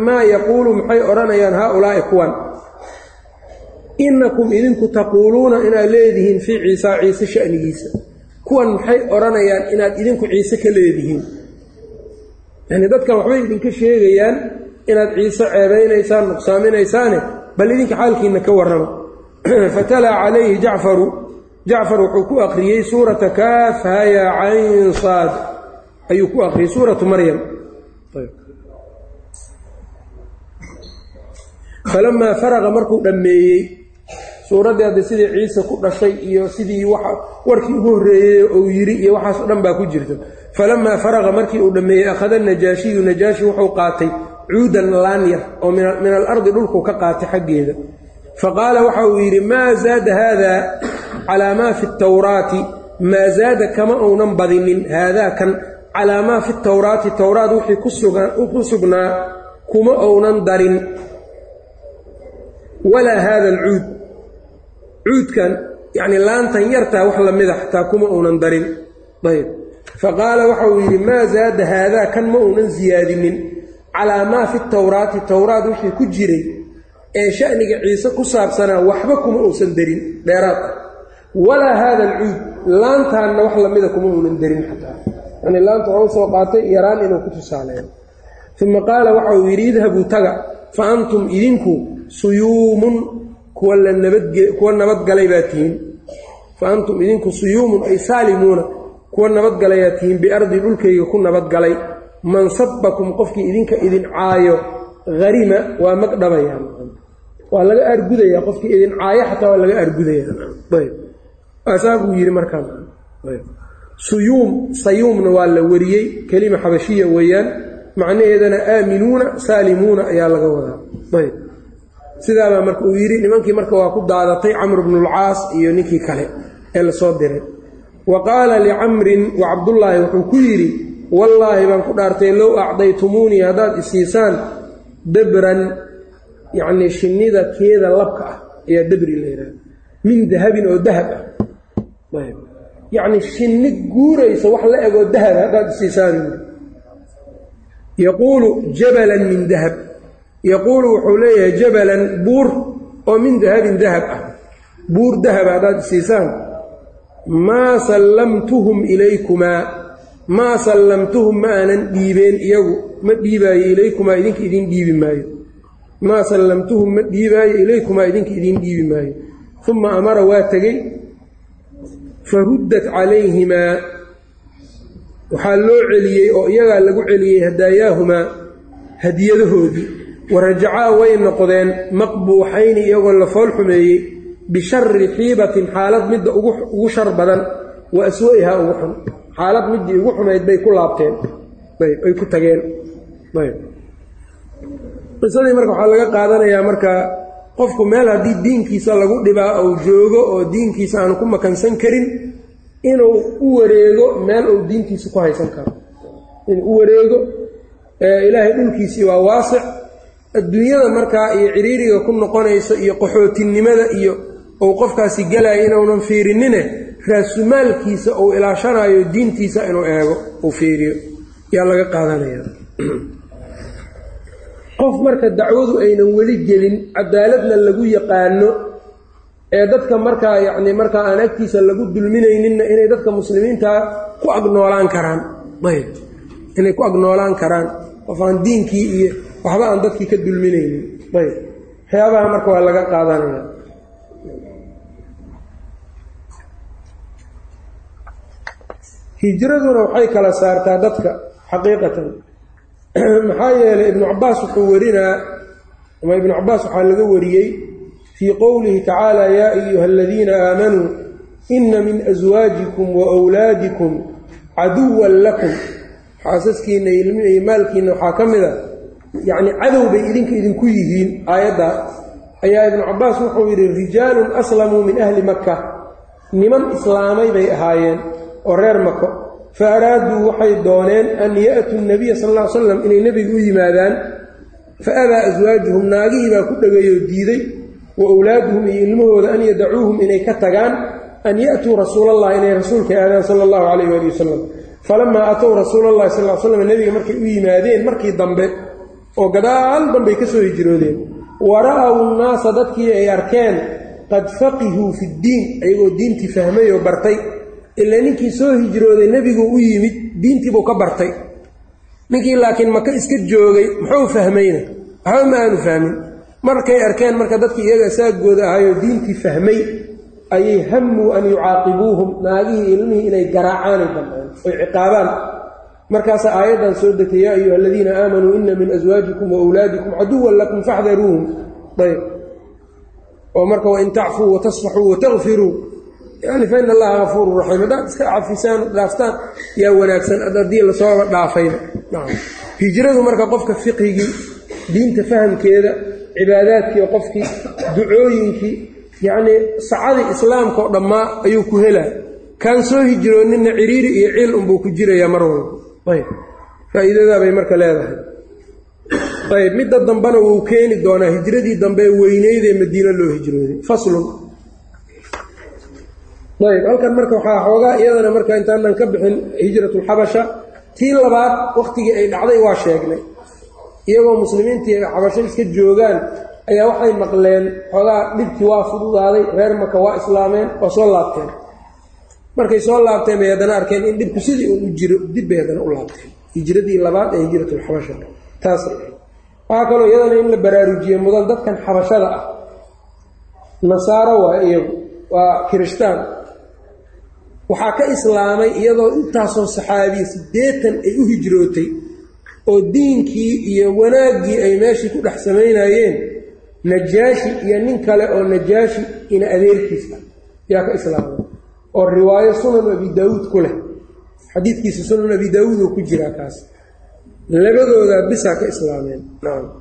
Maa yaquulu? Maxay odhanayaan haaulaa'i kuwan. Innakum idinku taquuluuna inaad leedihiin fii ciisaa ciise sha'nigiisa kuwan maxay odhanayaan inaad idinku ciise ka leedihiin? Yacnii dadkan waxbay idinka sheegayaan inaad ciise ceebaynaysaan nuqsaaminaysaane bal idinka xaalkiinna ka warrama. *clears throat* Fatalaa calayhi jacfaru. Jacfar wuxuu ku akhriyey suurata kaaf haya cayn saad. Ayuu ku akhriyey suuratu maryam. Falamaa faraqa markuu dhammeeyey suuraddii hadda sidii ciise ku dhashay iyo sidii warkii ugu horreeyey uu yidhi iyo waxaas o dhan baa ku jirta. Falamaa faraqa markii uu dhammeeyey akhada najaashiyu najaashi wuxuu qaatay cuudan laanyar oo min alardi dhulku ka qaatay xaggeeda. Fa qaala waxa uu yidhi maa zaada haada calaa maa fi tawraati maa zaada kama uunan badinin haadaa kan calaa maa fi tawraati towraat wixii ku sugnaa kuma uunan darin. Walaa haada alcuud cuudkan yacnii laantan yartaa wax lamida xataa kuma uunan darin. Ayb fa qaala waxa uu yidhi maa zaada haadaa kan ma uunan siyaadinin calaa maa fi tawraati. Towraat wixii ku jiray ee sha'niga ciise ku saabsanaa waxba kuma uusan darin dheeraad ah. Walaa haada alcuud laantaanna wax lamida kuma uunan darin xataa. Yacnii laanta waxau soo qaatay yaraan inuu ku tusaaleeyo. Uma qaala waxa uu yidhi idhabuu taga fa antum idinku suyuumun kuwa kuwa nabadgalay baa tihiin. Fa antum idinku suyuumun ay saalimuuna kuwa nabadgalayaa tihiin biardi dhulkayga ku nabadgalay man sabbakum qofkii idinka idin caayo harima waa magdhabayaan waa laga aargudayaa qofkii idin caayo xataa waa laga aargudayaa saa buu yidhi markaan. Suyuum sayuumna waa la wariyey kelima xabashiya weeyaan. Macnaheedana aaminuuna saalimuuna ayaa laga wadaa sidaabaa marka uu yidhi nimankii marka waa ku daadatay camr bnulcaas iyo ninkii kale ee la soo diray. Wa qaala licamrin wa cabdullaahi wuxuu ku yidhi wallaahi baan ku dhaartay low acdaytumuunii haddaad isiisaan dabran yacnii shinnida keeda labka ah ayaa dabri la yidhaha min dahabin oo dahab ah. Yacnii shinni guuraysa wax la egoo dahab haddaad isiisaan yaquulu jabalan min dahab yaquulu wuxuu leeyahay jabalan buur oo min dahabin dahab ah. Buur dahaba haddaad isiisaan maa sallamtuhum ilaykumaa maa sallamtuhum ma aanan dhiibeen iyagu ma dhiibaayo ilaykumaa idinka idiin dhiibi maayo. Maa sallamtuhum ma dhiibaayo ilaykumaa idinka idiin dhiibi maayo. Uma amara waa tegey faruddat calayhimaa. Waxaa loo celiyey oo iyagaa lagu celiyey hadaayaahumaa hadiyadahoodii warajacaa way noqdeen maqbuuxayni iyagoo la fool xumeeyey bishari xiibatin xaalad midda ugu shar badan wa aswa'ihaa ugu xun. Xaalad middii ugu xumayd bay ku laabteen. Ay ku tageen. Qisadii marka waxaa laga qaadanayaa marka qofku meel haddii diinkiisa lagu dhibaa ou joogo oo diinkiisa aanu ku makansan karin inuu u wareego meel uu diintiisa ku haysan karo. Inuu u wareego ilaahay dhulkiisii waa waasic adduunyada markaa iyo ciriiriga ku noqonayso iyo qaxootinimada iyo uu qofkaasi gelaya inuunan fiirinine raasumaalkiisa uu ilaashanayo diintiisa inuu eego uu fiiriyo. Yaa laga qaadanaya. Qof marka dacwadu aynan weli gelin cadaaladna lagu yaqaano ee dadka markaa yacni markaa aan agtiisa lagu dulminayninna inay dadka muslimiintaa ku agnoolaan karaan. Ayb. Inay ku agnoolaan karaan. Qof aan diinkii iyo waxba aan dadkii ka dulminaynin. Ayb. Waxyaabaha marka waa laga qaadanaya hijraduna waxay kala saartaa dadka xaqiiqatan. *clears throat* Maxaa yeelay ibnu cabaas wuxuu warinaa ama ibnu cabaas waxaa laga wariyey fii qowlihi tacaala yaa ayuha aladiina aamanuu ina min aswaajikum wa wlaadikum caduwan lakum. Xaasaskiinna iyo maalkiinna waxaa ka mid a yacni cadow bay idinka idinku yihiin aayaddaa ayaa ibnu cabaas wuxuu yidhi rijaalun aslamuu min ahli maka niman islaamay bay ahaayeen oo reer mako fa araaduu waxay dooneen an ya'tuu nabiya sal ll ly slam inay nebiga u yimaadaan. Fa abaa aswaajuhum naagihii baa ku dhegayoo diiday. Wa owlaaduhum iyo ilmahooda an yadacuuhum inay ka tagaan an ya'tuu rasuulallah inay rasuulka aadaan sala allahu calayh waali wasalam falamaa atow rasuulallahi sal l slam nebiga markay u yimaadeen markii dambe oo gadaal dambay ka soo hijroodeen. Wa ra'aw nnaasa dadkii ay arkeen qad faqihuu fi ddiin ayagoo diintii fahmay oo bartay. Ilaa ninkii soo hijrooday nebiguu u yimid diintiibuu ka bartay. Ninkii laakiin maka iska joogay muxuu fahmayna? Waxba ma aanu fahmin. Markay arkeen marka dadkii iyaga saagooda ahayoo diintii fahmay ayay hammuu an yucaaqibuuhum naagihii ilmihii inay garaacaanay damceen oy ciqaabaan markaasaa aayaddan soo degtay yaa ayuha aladiina aamanuu ina min aswaajikum wa wlaadikum caduwan lakum faxdaruuhum ayb oo marka wain tacfuu watasfaxuu watakfiruu yani fa ina allaha gafuuru raxiim haddaad iska cafisaan dhaaftaan yaa wanaagsan. Haddii lasooba dhaafayba hijradu marka qofka fiqhigii diinta fahamkeeda cibaadaadkii qofkii ducooyinkii yacnii sacadii islaamka oo dhammaa ayuu ku helaa. Kaan soo hijrooninna ciriiri iyo ciil unbuu ku jirayaa mar walba ayb. Faa'iidadaa bay marka leedahay. Ayb midda dambena wuu keeni doonaa hijradii dambe ee weyneydee madiino loo hijrooday. Faslun. Ayb halkan marka waxaa xoogaa iyadana marka intaanan ka bixin hijratulxabasha tii labaad wakhtigii ay dhacday waa sheegnay. Iyagoo muslimiintii xabasho iska joogaan ayaa waxay maqleen xoogaa dhibkii waa fududaaday reer maka waa islaameen waa soo laabteen markay soo laabteen bay haddana arkeen in dhibku sidii uun u jiro dib bay haddana u laabteen. Hijradii labaad ee hijratulxabasha taasay ahayd waxaa kaloo iyadana in la baraarujiye mudan dadkan xabashada ah. Nasaaro waa iyagu waa kirishtaan waxaa ka islaamay iyadoo intaasoo saxaabiya siddeetan ay u hijrootay oo diinkii iyo wanaaggii ay meeshii ku dhex samaynayeen najaashi iyo nin kale oo najaashi ina adeerkiis ah yaa ka islaamay oo riwaayo sunan abi daawuud ku leh. Xadiidkiisa sunan abi daawuud oo ku jiraa kaas. Labadoodaa bisaa ka islaameen.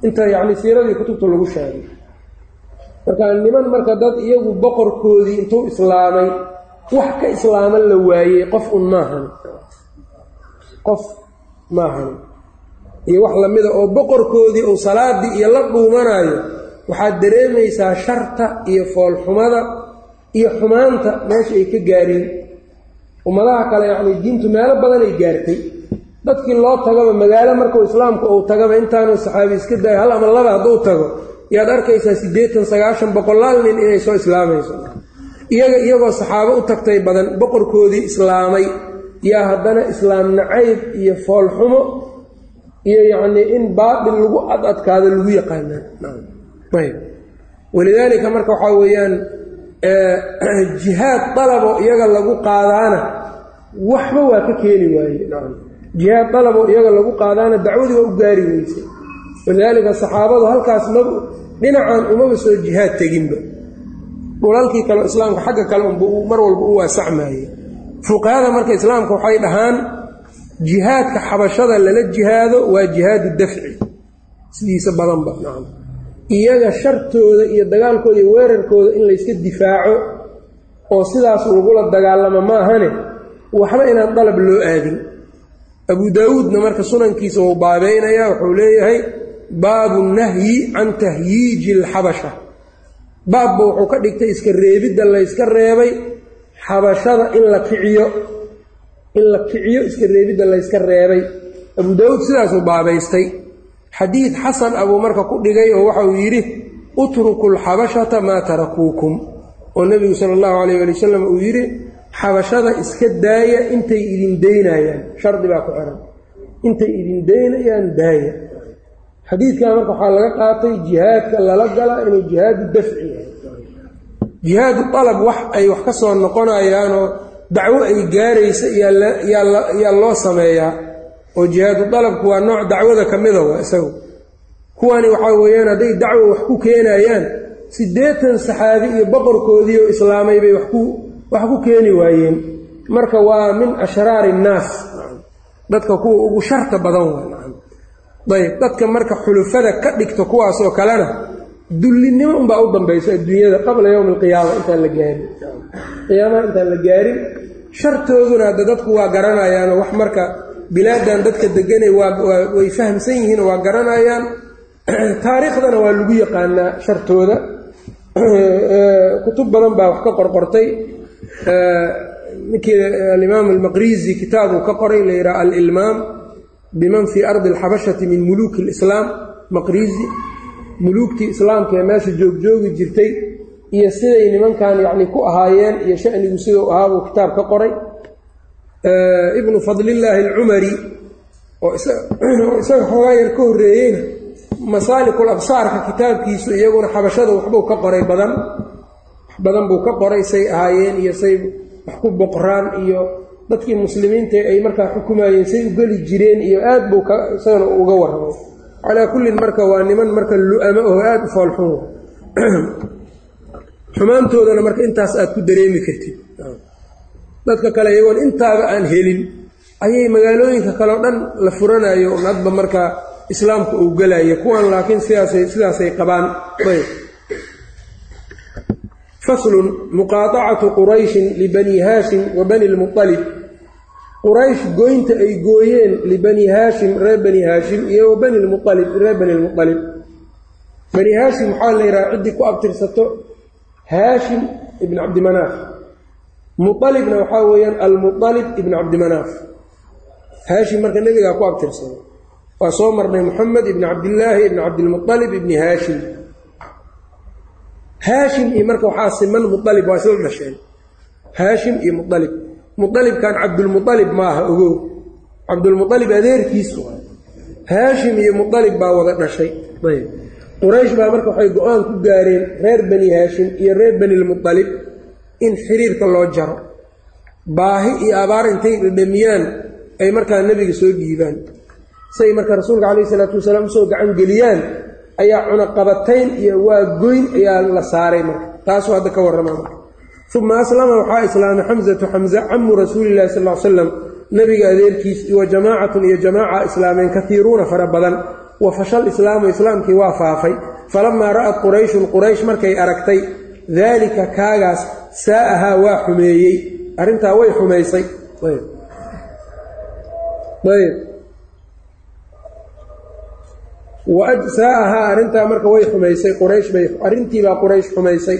Inta yacni siiradii kutubta lagu sheegay. Marka niman marka dad iyagu boqorkoodii intuu islaamay wax ka islaama la waayey qof un maahan. Qof maahan. Iyo wax lamida oo boqorkoodii uu salaadii iyo la dhuumanaayo waxaad dareemaysaa sharta iyo foolxumada iyo xumaanta meesha ay ka gaareen. Ummadaha kale yacni diintu meelo badan ay gaartay. Dadkii loo tagaba magaalo markuu islaamku uu tagaba intaanu saxaabi iska dayo hal ama laba hadduu tago yaad arkaysaa siddeetan sagaashan boqolaal nin inay soo islaamayso. Iyaga iyagoo saxaabo u tagtay badan boqorkoodii islaamay yaa haddana islaam nacayb iyo foolxumo iyo yacnii in baatil lagu ad adkaado lagu yaqaanaa ayb walidaalika marka waxaa weeyaan jihaad dalabo iyaga lagu qaadaana waxba waa ka keeni waaye. Jihaad dalabo iyaga lagu qaadaana dacwadii waa u gaari weysay. Walidaalika saxaabadu halkaas ma dhinacan umaba soo jihaad teginba. Dhulalkii kale islaamka xagga kale unba mar walba u waasacmaayey. Fuqahada marka islaamka waxay dhahaan jihaadka xabashada lala jihaado waa jihaadu dafci. Sidiisa badanba iyaga shartooda iyo dagaalkooda iyo weerarkooda in layska difaaco oo sidaas lagula dagaalamo maahane waxba inaan dalab loo aadin. Abu daawuudna marka sunankiisa wuu baabeynaya wuxuu leeyahay baabu nahyi can tahyiiji alxabasha. Baabba wuxuu ka dhigtay iska reebidda layska reebay xabashada in la kiciyo in la kiciyo iska reebidda layska reebay. Abu daawuud sidaasuu baabaystay xadiid xasan abuu marka ku dhigay oo waxa uu yidhi utruku lxabashata maa tarakuukum. Oo nebigu sala allahu calayh ali wasalam uu yidhi xabashada iska daaya intay idin daynayaan. Shardi baa ku xiran. Intay idin daynayaan daaya. Xadiidkan marka waxaa laga qaatay jihaadka lala gala inuu jihaadu dafci yahay. Jihaadu dalab wax ay wax ka soo noqonayaanoo dacwo ay gaaraysa yaa loo sameeyaa oo jihaadu dalabku waa nooc dacwada ka mida waa isagu. Kuwani waxaa weeyaan hadday dacwo wax ku keenayaan siddeetan saxaabi iyo boqorkoodii oo islaamay bay wax ku keeni waayeen. Marka waa min ashraari innaas dadka kuwa ugu sharta badan waa ayb dadka marka xulufada ka dhigta kuwaasoo kalena dullinimo unbaa u dambayso adduunyada qabla yowmi alqiyaama intaan la gaarin. Qiyaamaha intaan la gaarin shartooduna hadda dadku waa garanayaanoo wax marka bilaadan dadka deganay way fahamsan yihiin oo waa garanayaan. *clears throat* Taariikhdana waa lagu yaqaanaa shartooda. *clears throat* Kutub badan baa wax ka qorqortay. Ninkii alimaam almaqrizi kitaabuu ka qoray la yidhaha alilmaam biman fii ardi alxabashati min muluuki alislaam. Maqrizi muluugtii islaamka ee meesha joogjoogi jirtay iyo siday nimankan yacni ku ahaayeen iyo shanigu sidau ahaa buu kitaab ka qoray ibnu fadlillaahi alcumari *clears throat* oo isaga xoogaa yar ka horreeyeyna masaalikul absaarka kitaabkiisu iyaguna xabashada waxbuu ka qoray badan. Wax badan buu ka qoray say ahaayeen iyo say wax ku boqraan iyo dadkii muslimiinta ay markaa xukumayeen say u geli jireen iyo aad buu isagana uga warramay. Calaa kullin marka waa niman marka lu-amo oo aada u foolxun *clears throat* xumaantoodana marka intaas aad ku dareemi kartid dadka kale iyagoon intaaba aan helin. Ayay magaalooyinka kaleo dhan la furanayo hadba markaa islaamka uu gelaya kuwan laakiin sidaasay sidaasay qabaan. Ayb. Faslun muqaatacatu qurayshin libani haashim wa bani lmualib quraysh goynta ay gooyeen libani haashim reer bani haashim iyo wa bani lmualib reer bani lmualib bani haashim waxaa la yidhaha ciddii ku abtirsato? Haashim ibn cabdimanaaf mualibna waxaa weeyaan almualib ibn cabdimanaaf haashim marka nebigaa ku abtirsada waa soo marnay moxamed ibn cabdillaahi ibn cabdilmualib ibni haashim haashim iyo marka waxaa siman mualib waa isla dhasheen haashim iyo mualib mualibkan cabdulmualib maaha ogow. Cabdulmualib adeerkiisu haashim iyo mualib baa wada dhashay. Ayb. Quraysh baa marka waxay go'aan ku gaareen reer bani haashim iyo reer banilmualib in xiriirka loo jaro. Baahi iyo abaar intay dhadhamiyaan ay markaa nebiga soo dhiibaan say marka rasuulka calayhi salaatu wasalaam u soo gacan geliyaan ayaa cunaqabatayn iyo waa goyn ayaa la saaray marka. Taasuu hadda ka warramaa marka. Uma aslama waxaa islaamay xamsatu xamse camu rasuulillahi sal l slam nebiga adeerkiis wa jamaacatun iyo jamaaca islaameen kaiiruuna fara badan. Wa fashal islaamu islaamkii waa faafay. Falamaa ra'at qurayshun quraysh markay aragtay daalika kaagaas saa'ahaa waa xumeeyey. Arrintaa way xumaysay. Ayb. Saa'ahaa arrintaa marka way xumaysay quraysh bay arrintiibaa quraysh xumaysay.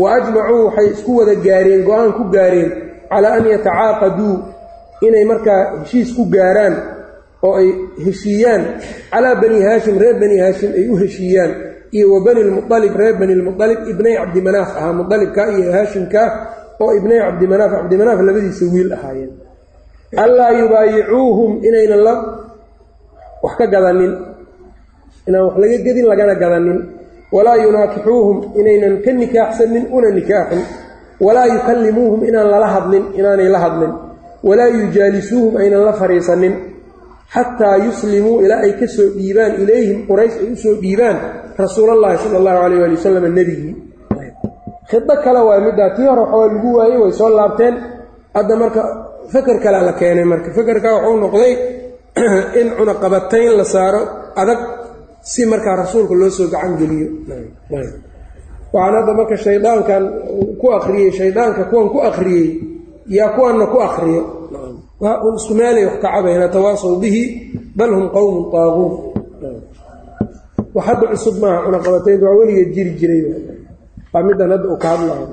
Wa ajmacuu waxay isku wada gaareen go'aan ku gaareen calaa an yatacaaqaduu inay markaa heshiis ku gaaraan oo ay heshiiyaan calaa bani haashim reer bani haashim ay u heshiiyaan iyo wa bani lmualib reer bani lmualib ibnay cabdimanaaf ahaa mualibka iyo haashimka oo ibnay cabdimanaaf cabdimanaaf labadiisa wiil ahaayeen. Allaa yubaayicuuhum inaynan la wax ka gadanin inaan wax laga gedin lagana gadanin. Walaa yunaakixuuhum inaynan ka nikaaxsanin una nikaaxin walaa yukallimuuhum inaan lala hadlin inaanay la hadlin. Walaa yujaalisuuhum aynan la fadhiisanin xataa yuslimuu ilaa ay ka soo dhiibaan ilayhim quraysh ay u soo dhiibaan rasuulallaahi sala allahu calayh waali wasalam nebigii khido kale waa middaa tii hore waxaa lagu waayey way soo laabteen. Hadda marka feker kalea la keenay marka. Fekerka wuxuu noqday *clears throat* in cunaqabatayn la saaro adag si markaa rasuulka loo soo gacan geliyo. Waxaan hadda marka shaydaankan ku akriyey shaydaanka kuwan ku akriyey yaa kuwanna ku akriyo isku meelay wax ka cabayna tawaasaw bihi bal hum qowmun taaguun wax hadda cusub maaha cunaqabataynta waa weligeed jiri jiray. Waa middan hadda uu ka hadlayo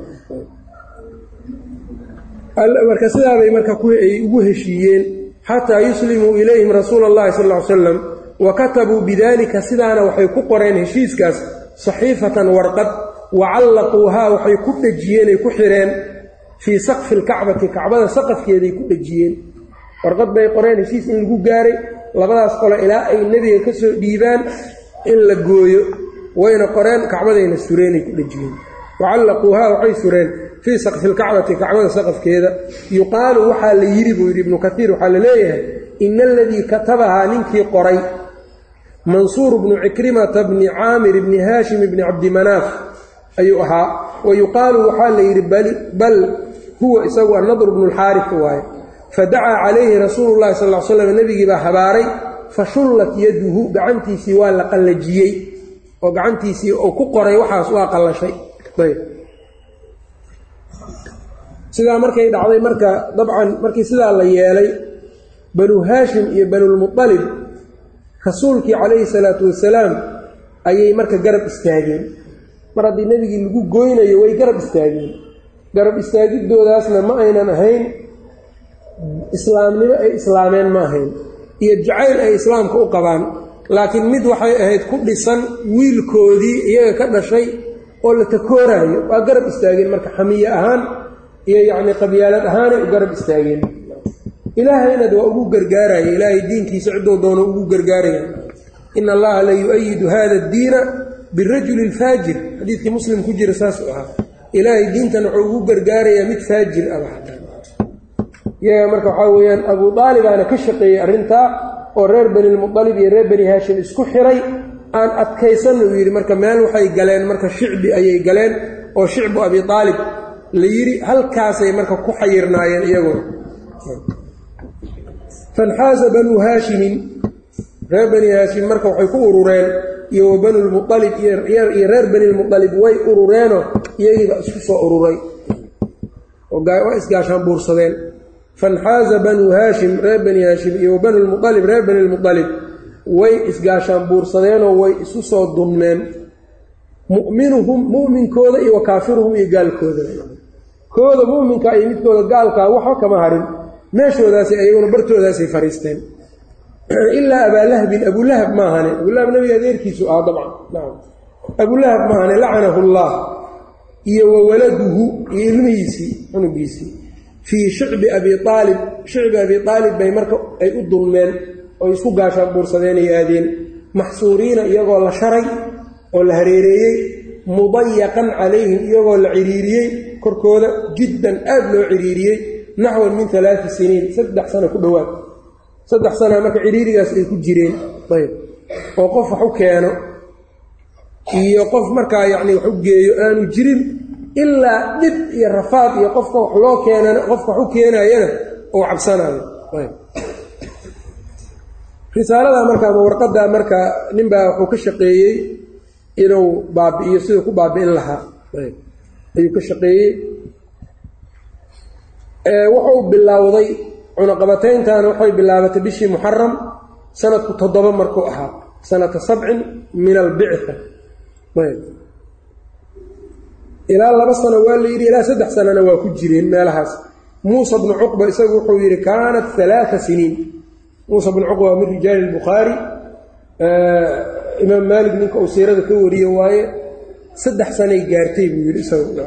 marka sidaabay marka ay ugu heshiiyeen xataa yuslimuu ilayhim rasuula allahi sal ly slam wa katabuu bidalika sidaana waxay ku qoreen heshiiskaas saxiifatan warqad wa callaquuhaa waxay ku dhejiyeen ay ku xireen fii saqfi lkacbati kacbada saqafkeeday ku dhejiyeen. Warqad bay qoreen heshiis in lagu gaaray labadaas qolo ilaa ay nebiga ka soo dhiibaan in la gooyo wayna qoreen kacbadayna sureenay ku dhejiyeen wa callaquuhaa waxay sureen fii saqfi lkacbati kacbada saqafkeeda. Yuqaalu waxaa la yidhi buu yidhi ibnu kaiir waxaa la leeyahay ina aladii katabahaa ninkii qoray mansuur bnu cikrimata bni caamir bni haashim bni cabdimanaaf ayuu ahaa. Wa yuqaalu waxaa la yidhi bal huwa isagu annadr bnu lxaarif waaye. Fadacaa calayhi rasuulu llahi sal l slam nebigii baa habaaray fashullat yaduhu gacantiisii waa la qallajiyey oo gacantiisii uu ku qoray waxaas waa qallashay. Sidaa markay dhacday marka dabcan markii sidaa la yeelay banu haashim iyo banulmualib rasuulkii calayhi salaatu wasalaam ayay marka garab istaageen. Mar haddii nebigii lagu goynayo way garab istaageen. Garab istaagidoodaasna ma aynan ahayn islaamnimo ay islaameen ma ahayn iyo jacayl ay islaamka u qabaan laakiin mid waxay ahayd ku dhisan wiilkoodii iyaga ka dhashay oo la takooraayo waa garab istaageen marka xamiye ahaan iyo yacnii qabyaalad ahaanay u garab istaageen. Ilaahaynad waa ugu gargaaraya ilaahay diinkiisa ciddou doono ugu gargaaraya ina allaha la yu-ayidu hada addiina birajuli lfaajir xadiidkii muslim ku jira saasuu ahaa. Ilaahay diintan wuxuu ugu gargaarayaa mid faajir aba iyaga marka waxaa weeyaan abuu daalibaana ka shaqeeyey arrintaa oo reer bani lmualib iyo reer bani haashim isku xiray aan adkaysanna uu yidhi marka meel waxay galeen marka shicbi ayay galeen oo shicbu abi aalib la yidhi halkaasay marka ku xayirnaayeen iyaguna fanxaasa banuu haashimin reer bani haashim marka waxay ku urureen iyo wa banulmualib iyo reer bani lmualib way urureenoo iyagiiba isku soo ururay. Waa isgaashaan buursadeen fanxaaza banuu haashim reer bani haashim iyo banulmualib reer bani lmualib way isgaashaan buursadeenoo way isu soo dumneen. mu'minuhum mu'minkooda iyo wa kaafiruhum iyo gaalkooda. kooda mu'minka iyo midkooda gaalkaa waxba kama harin. meeshoodaasay ayaguna bartoodaasay fariisteen. ilaa abaalahbin abulahab maahane abulahab nabiga adeerkiisu ah dabcan. Abulahab maahane lacanahu allah iyo wa waladuhu iyo ilmihiisii cunugiisii fii shicbi abi aalib shicbi abi aalib bay marka ay u dulmeen oy isku gaashaan buursadeenay aadeen. Maxsuuriina iyagoo la sharay oo la hareereeyey mudayaqan calayhim iyagoo la ciriiriyey korkooda jiddan aad loo ciriiriyey naxwan min alaai siniin saddex sano ku dhowaad saddex sanaa marka ciriirigaas ay ku jireen. Ayb. Oo qof wax u keeno iyo qof markaa yacni wax u geeyo aanu jirin ilaa dhib iyo rafaad iyo qofka wax loo keenana qofka wax u keenayana uu cabsanayo risaalada marka ama warqaddaa marka ninbaa wuxuu ka shaqeeyey inuu baabi'iyo siduu ku baabi'in lahaa. Ayuu ka shaqeeyey. Wuxuu bilowday cunaqabatayntaana waxay bilaabatay bishii muxaram sanadku toddoba markuu ahaa sanata sabcin min albictha ayb ilaa laba sano waa la yidhi ilaa saddex sanona waa ku jireen meelahaas. Muusa bnu cuqba isagu wuxuu yidhi kaanat alaaa siniin. Muusa bnu cuqba waa min rijaali lbukhaari imaam maalik ninka uu siirada ka wariye waaye saddex sanay gaartay buu yidhi isaga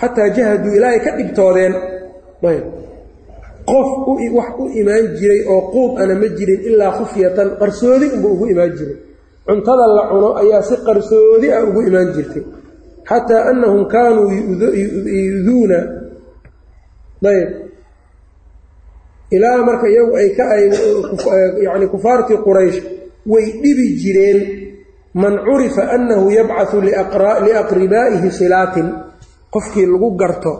xataa jahaduu ilaa ay ka dhibtoodeen qof wax u imaan jiray oo quud ana ma jirin ilaa khufyatan qarsoodi unba ugu imaan jiray. Cuntada la cuno ayaa si qarsoodi ah ugu imaan jirtay xataa annahum kaanuu yuduuna ayb. Ilaa marka iyagu ay ka yani kufaartii quraysh way dhibi jireen man curifa annahu yabcatu liaqribaa'ihi silaatin. Qofkii lagu garto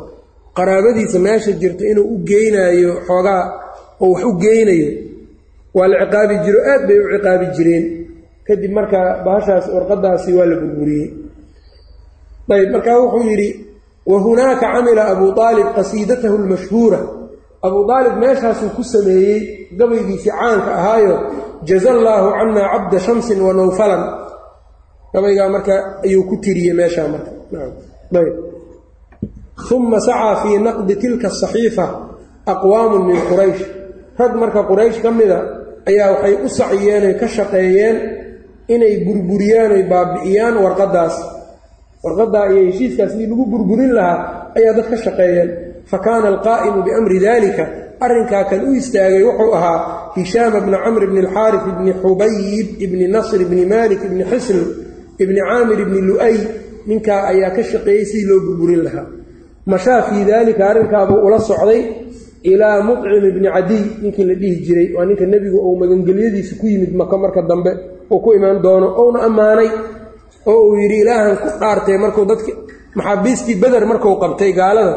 qaraabadiisa meesha jirta inuu u geynaayo xoogaa oo wax u geynayo waa la ciqaabi jiro aad bay u ciqaabi jireen. Kadib marka bahashaas warqadaasi waa la burburiyey ayb markaa wuxuu yidhi wa hunaaka camila abuu aalib qasiidatahu lmashhuura abuu aalib meeshaasuu ku sameeyey gabaygiisii caanka ahaayo jaza allaahu cannaa cabda shamsin wa nawfalan. Gabaygaa marka ayuu ku tiriyey meeshaa marka. Uma sacaa fii naqdi tilka asaxiifa aqwaamun min quraysh. Rag marka quraysh ka mida ayaa waxay u saciyeen oy ka shaqeeyeen inay burburiyaan oy baabi'iyaan warqaddaas warqaddaa iyo heshiiskaas sidii lagu burburin lahaa ayaa dad ka shaqeeyeen. Fa kaana alqaa'imu biamri dalika arrinkaa kan u istaagay wuxuu ahaa hishaama bna camr bni alxaarif ibni xubayib ibni nasr ibni malik ibni xisn ibni caamir ibni lu'ay ninkaa ayaa ka shaqeeyey sidii loo burburin lahaa. Mashaa fii daalika arrinkaabuu ula socday? Ilaa mucim ibni cadiy ninkii la dhihi jiray waa ninka nebigu uu magangelyadiisa ku yimid maka marka dambe uu ku imaan doono ouna ammaanay oo uu yidhi ilaahan ku dhaartay markuu dadki maxaabiistii beder markuu qabtay gaalada.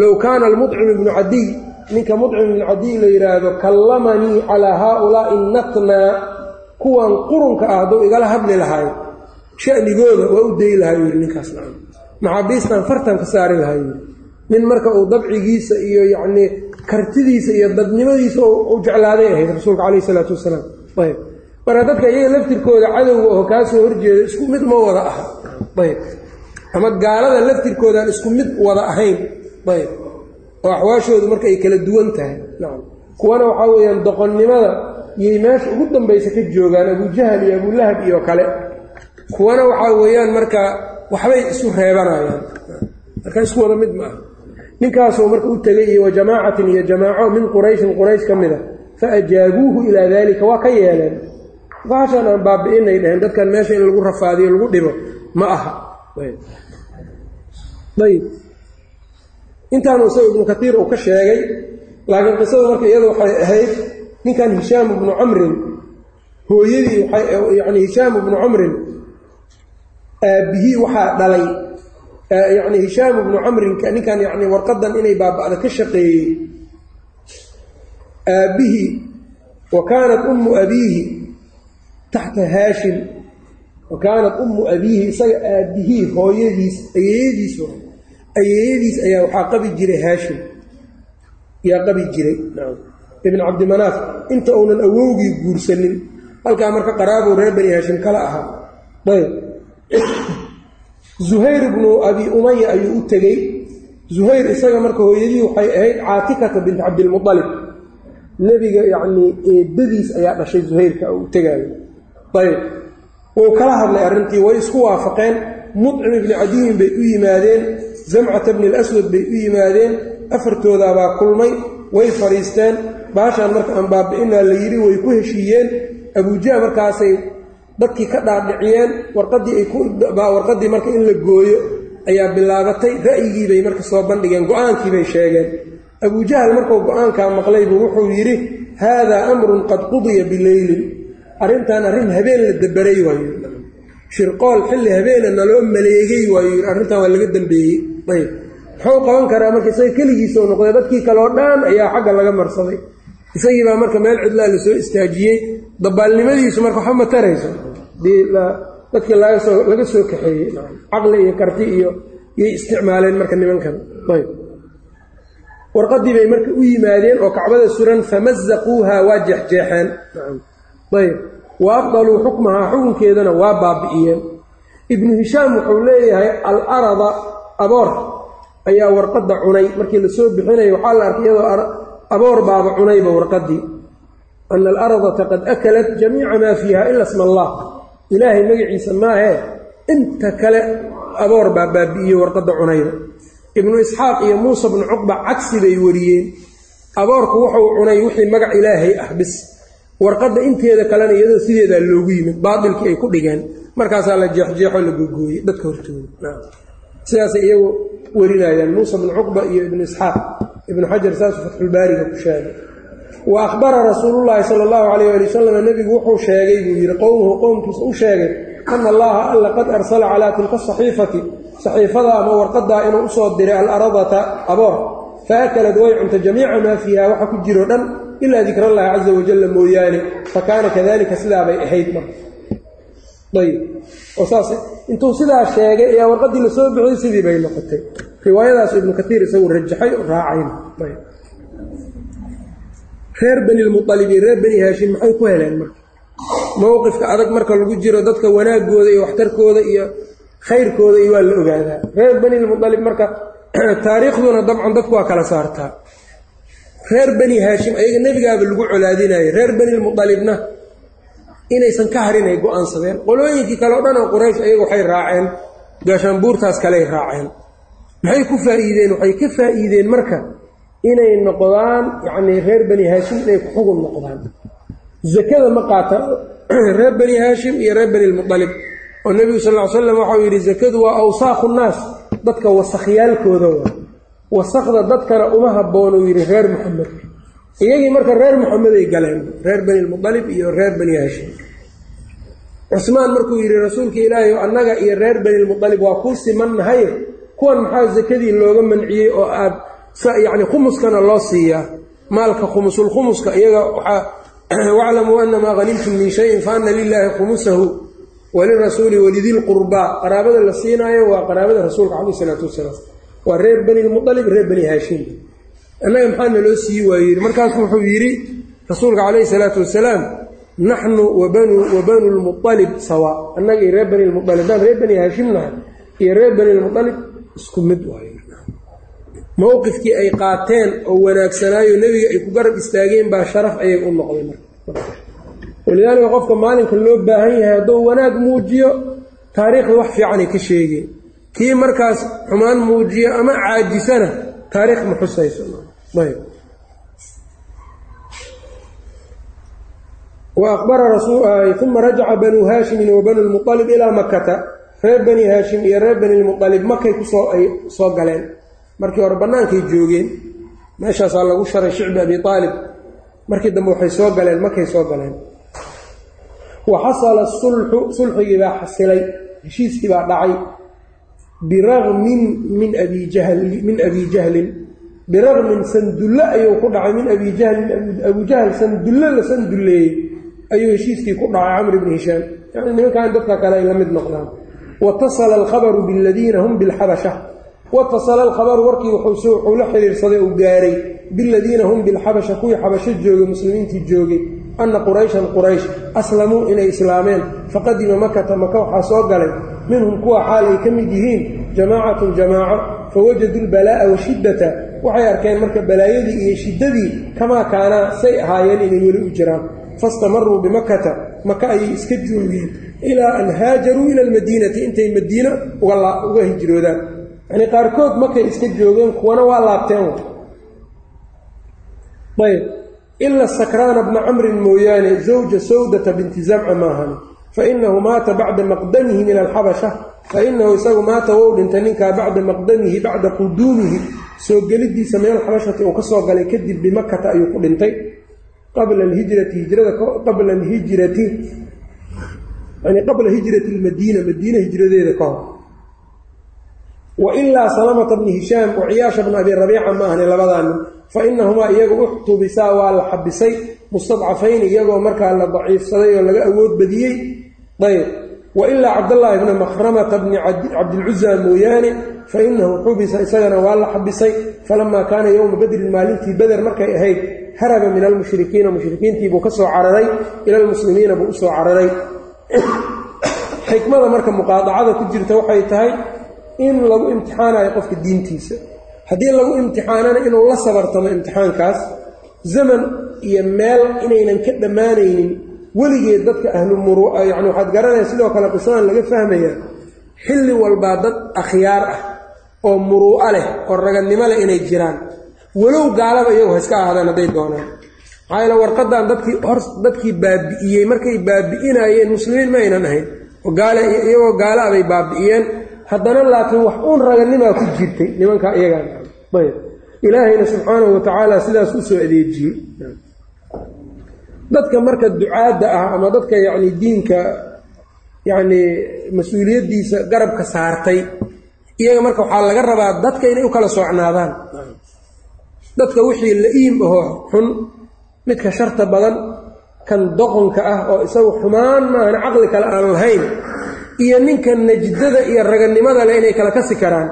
Low kaana almucim ibnu cadiy ninka mucim ibnu cadiy la yidhaahdo kallamanii calaa haaulaai natnaa kuwan qurunka ah hadduu igala hadli lahaayo shanigooda waa u dayi lahaa yidhi ninkaas maxaabiistan fartan ka saari lahaa yidhi. Nin marka uu dabcigiisa iyo yacnii kartidiisa iyo dadnimadiisa u jeclaaday ahayd rasuulka calayhi isalaatu wasalaam. Ayb marka dadka iyaga laftirkooda cadowga oo kaa soo horjeeda isku mid ma wada aha. Ayb. Ama gaalada laftirkoodaan isku mid wada ahayn. Ayb. Oo axwaashoodu marka ay kala duwan tahay. Nacam kuwana waxaa weeyaan doqonnimada iyay meesha ugu dambaysa ka joogaan abujahal iyo abulahab iyo kale. Kuwana waxaa weeyaan marka waxbay isu reebanayaan. Marka isku wada mid ma ah ninkaasoo marka u tegay iyo wa jamaacatin iyo jamaaco min qurayshin quraysh ka mid a fa ajaabuuhu ilaa daalika waa ka yeeleen bahashaan aan baabi'inay dheheen dadkan meesha in lagu rafaadiyo lagu dhibo ma aha. Ayb. Intaanu isaga ibnu katiir uu ka sheegay laakiin qisadu marka iyada waxay ahayd ninkan hishaam ibnu camrin hooyadii yani hishaam ibnu camrin aabbihii waxaa dhalay. Yani hishaam ibnu camrin ninkan yani warqadan inay baaba'da ka shaqeeyey aabbihii wa kaanat ummu abiihi taxta haashim wa kaanat ummu abiihi isaga aabbihii hooyadiis ayeeyadiis ayeeyadiis ayaa waxaa qabi jiray haashim. Yaa qabi jiray. Ibn cabdimanaaf inta uunan awowgii guursanin halkaa marka qaraabuu reer bani haashim kala ahaa. Ayb zuhayr ibnu abi umaya ayuu u tegey. Zuhayr isaga marka hooyadii waxay ahayd caatikata bint cabdilmualib nebiga yacnii eedadiis ayaa dhashay zuhayrka u tegaayo ayb wuu kala hadlay arrintii way isku waafaqeen. Mucim ibni cadiyin bay u yimaadeen zamcata bni alaswad bay u yimaadeen afartoodaabaa kulmay way fadhiisteen. Baashaan marka aan baabi'inaa la yidhi way ku heshiiyeen. Abujaha markaasay dadkii ka dhaadhiciyeen warqaddii ay warqaddii marka in la gooyo ayaa bilaabatay. Ra'yigii bay marka soo bandhigeen go'aankii bay sheegeen. Abujahal markuu go'aankaa maqlaybu wuxuu yidhi haadaa amrun qad qudiya bileylin arrintan arrin habeen la dabaray waayo shirqool xilli habeena naloo maleegay waayo yidhi arrintan waa laga dambeeyey. Ayb. Muxuu qaban karaa marka isaga keligiisoo noqday dadkii kale oo dhan ayaa xagga laga marsaday. Isagii baa marka meel cidlaa la soo istaajiyey dabaalnimadiisu marka waxba ma tarayso. Dadkii laga soo kaxeeyey caqli iyo karti iyo yay isticmaaleen marka nimankan. Ayb. Warqadii bay marka u yimaadeen oo kacbada suran famazaquuha waa jeexjeexeen ayb. Wa abdaluu xukmahaa xukunkeedana waa baabi'iyeen. Ibnu hishaam wuxuu leeyahay al-arada aboor ayaa warqadda cunay. Markii la soo bixinayo waxaa la arkay iyadoo aboor baaba cunayba warqaddii ana alardata qad akalat jamiica maa fiiha ila sma allah. Ilaahay magaciisa maahee inta kale aboor baa baabi'iyey warqadda cunayda. Ibnu isxaaq iyo muusa bnu cuqba cagsi bay wariyeen. Aboorku wuxuu cunay wixii magac ilaahay ah bis warqadda inteeda kalena iyadoo sideedaa loogu yimid baatilkii ay ku dhigeen markaasaa la jeexjeexo la googooyey dadka hortooda. Sidaasay iyagu warinayaan muusa bnu cuqba iyo ibnu isxaaq. Ibnu xajar saasuu fatxulbaariga ku sheegay. Wa akhbara rasuulullaahi sala allahu calayh ali wasalam nebigu wuxuu sheegay buu yidhi qowmuhu qowmkiisa u sheegay ana allaha alla qad arsala calaa tilka saxiifati saxiifada ama warqadaa inuu u soo diray alaradata aboor fa akalad way cunta jamiica maa fiiha waxa ku jiro dhan ilaa dikrallahi caza wajalla mooyaane fa kaana kadalika sidaabay ahayd marka ayb oo saas intuu sidaa sheegay ayaa warqaddii la soo bixiyey sidii bay noqotay riwaayadaas ibnu kaiir isagu rajaxay raacayna reer bani lmualib reer bani haashim maxay ku heleen marka mowqifka adag marka lagu jiro dadka wanaagooda iyo waxtarkooda iyo khayrkooda iyo waa la ogaadaa reer bani lmualib marka taariikhduna dabcan dadku waa kala saartaa reer bani haashim ayaga nebigaaba lagu colaadinayay reer bani lmualibna inaysan ka harin ay go'aansadeen qolooyinkii kale o dhan oo quraysh ayaga waxay raaceen gaashaanbuurtaas kaley raaceen. Maxay ku faa'iideen waxay ka faa'iideen marka inay noqdaan yacnii reer bani haashim inay ku xugun noqdaan. Zakada ma qaata *clears throat* reer bani haashim iyo reer bani lmualib oo nebigu sal ll ly slam waxau yidhi zakadu waa awsaaqu nnaas dadka wasakyaalkooda waa wasakda dadkana uma habboonuu yidhi reer muxamed iyagii marka reer muxameday galeen reer bani lmualib iyo reer bani haashim cusmaan markuu yidhi rasuulka ilaahay annaga iyo reer bani lmualib waa kuu simannahay kuwan maxaa sakadii looga manciyey oo aad yacni khumuskana loo siiyaa maalka khumusulkhumuska iyaga waxaa *clears throat* waclamuu anamaa hanimtum min shayin fa ana lilaahi khumusahu walirasuuli walidilqurbaa qaraabada la siinaayo waa qaraabada rasuulka caleyh isalaatu wasalaam waa reer bani lmualib reer bani haashim. Annaga maxaa naloo siiyi waayu yidhi markaasu wuxuu yidhi rasuulka calayhi salaatu wasalaam naxnu wa banu lmualib sawa. Annaga iyo reer bani lmualib haddaan reer bani haashim nahay iyo reer bani lmualib isku mid waayo mowqifkii ay qaateen oo wanaagsanaayo nebiga ay ku garab istaageen baa sharaf ayay u noqday walidaalika qofka maalinka loo baahan yahay hadduu wanaag muujiyo taariikhda wax fiicanay ka sheegeen kii markaas xumaan muujiyo ama caajisana taariikh ma xusayso. Uma rajaca banuu haashimin wa banu lmualib ilaa makata reer bani haashim iyo reer bani lmualib makay ku soo ay soo galeen. Markii hore bannaankay joogeen. Meeshaasaa lagu sharay shicbi abi aalib markii dambe waxay soo galeen makay soo galeen. Wa xasala sulxu sulxigii baa xasilay heshiiskii baa dhacay biragmin min abi jahlin biragmin sandulle ayuu ku dhacay min abi jahlin abu jahl sandulle la sandulleeyey ayuu heshiiskii ku dhacay camr ibni hishaam. Yani nimankan dadka kale ay la mid noqdaan. Watasala alkhabaru biladiina hum bilxabasha. Watasala alkhabaru warkii wuxuu la xiriirsaday uu gaaray. Biladiina hum bilxabasha kuwii xabasho joogay muslimiintii joogay anna qurayshan quraysh aslamuu inay islaameen faqadima makata maka waxaa soo galay minhum kuwa xaal ay ka mid yihiin jamaacatun jamaaco fawajaduu lbalaa'a washiddata waxay arkeen marka balaayadii iyo shiddadii kamaa kaanaa say ahaayeen inay weli u jiraan fastamaruu bimakata maka ayay iska joogeen ilaa an haajaruu ila almadiinati intay madiino uga hijroodaan yacnii qaarkood makay iska joogeen kuwana waa laabteen ayb ila sakraana bna camrin mooyaane zawja sawdata binti zamca maahan fainahu maata bacda maqdamihi min alxabasha fainahu isagu maata wou dhintay ninkaa bacda maqdamihi bacda quduumihi soo gelidiisa min alxabashati uu ka soo galay kadib bimakata ayuu ku dhintay qabla alhijrati hijrada qabla alhijrati yani qabla hijrati lmadiina madiina hijradeeda ka hor wa ilaa salamata bni hishaam wa ciyaasha bna abi rabiica ma ahni labadaa nin fa inahumaa iyagu uxtubisaa waa la xabisay. Mustadcafayni iyagoo markaa la daciifsaday oo laga awood badiyey. Ayb wa ilaa cabdallaahi bna makhramata bni cabdilcuza mooyaane. Fa inahu xubisa isagana waa la xabisay. Falamaa kaana yowma badrin maalintii beder markay ahayd haraba min almushrikiina mushrikiintiibuu ka soo cararay ila almuslimiina buu u soo cararay. *coughs* Xikmada marka muqaadacada ku jirta waxay tahay in lagu imtixaanayo qofka diintiisa. Haddii lagu imtixaanana inuu la sabartamo imtixaankaas zaman iyo meel inaynan ka dhammaanaynin weligeed dadka ahlu muru yacni waxaad garanaya sidoo kale qisadan laga fahmayaa xilli walbaa dad akhyaar ah oo muruu'a leh oo ragadnimo leh inay jiraan. Walow gaalaba iyagu ha iska ahaadaan hadday doonaan. Maxaa yaele warqadan dadkii hor dadkii baabi'iyey markay baabi'inayeen muslimiin ma aynan ahayn. Oo gaale iyagoo gaala abay baabi'iyeen haddana laakiin wax uun raganimaa ku jirtay nimankaa iyagaan. Ayb ilaahayna subxaanahu wa tacaala sidaas u soo adeejiyey dadka marka ducaadda ah ama dadka yacni diinka yacni mas'uuliyaddiisa garabka saartay iyaga marka waxaa laga rabaa dadka inay u kala socnaadaan dadka wixii la-iim ahoo xun midka sharta badan kan doqonka ah oo isagu xumaan maahan caqli kale aan lahayn iyo ninka najdada iyo raganimada leh inay kala kasi karaan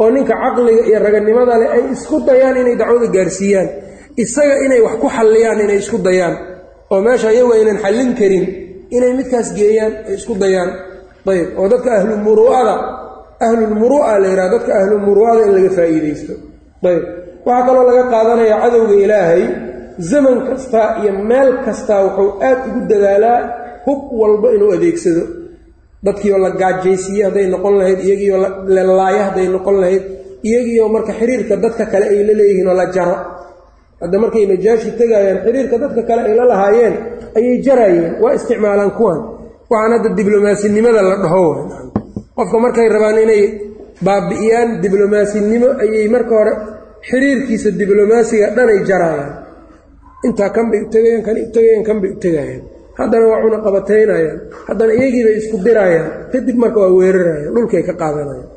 oo ninka caqliga iyo raganimada leh ay isku dayaan inay dacwada gaarsiiyaan isaga inay wax ku xalliyaan inay isku dayaan oo meesha iyagu aynan xallin karin inay midkaas geeyaan ay isku dayaan. Ayb oo dadka ahlumuru'ada ahlulmuru'a la yidhaha dadka ahlumuru'ada in laga faa'iidaysto. Ayb waxaa kaloo laga qaadanayaa cadowga ilaahay zaman kasta iyo meel kastaa wuxuu aad ugu dadaalaa hub walba inuu adeegsado dadkiioo la gaajaysiiye hadday noqon lahayd iyagiioo lelaayo hadday noqon lahayd iyagiioo marka xiriirka dadka kale ay la leeyihiin oo la jaro. Hadda markay najaashi tegayaan xiriirka dadka kale ay la lahaayeen ayay jaraayeen waa isticmaalaan kuwan. Waxaan hadda diblomasinimada la dhaho. Qofka markay rabaan inay baabi'iyaan diblomasinimo ayay marka hore xiriirkiisa diblomaasiga dhanay jaraayaan. Intaa kan bay u tegayaan kan u tegayaan kan bay u tegayaan haddana waa cuna qabataynayaan haddana iyagiibay isku dirayaan kadib marka waa weerarayaan dhulkay ka qaadanayaan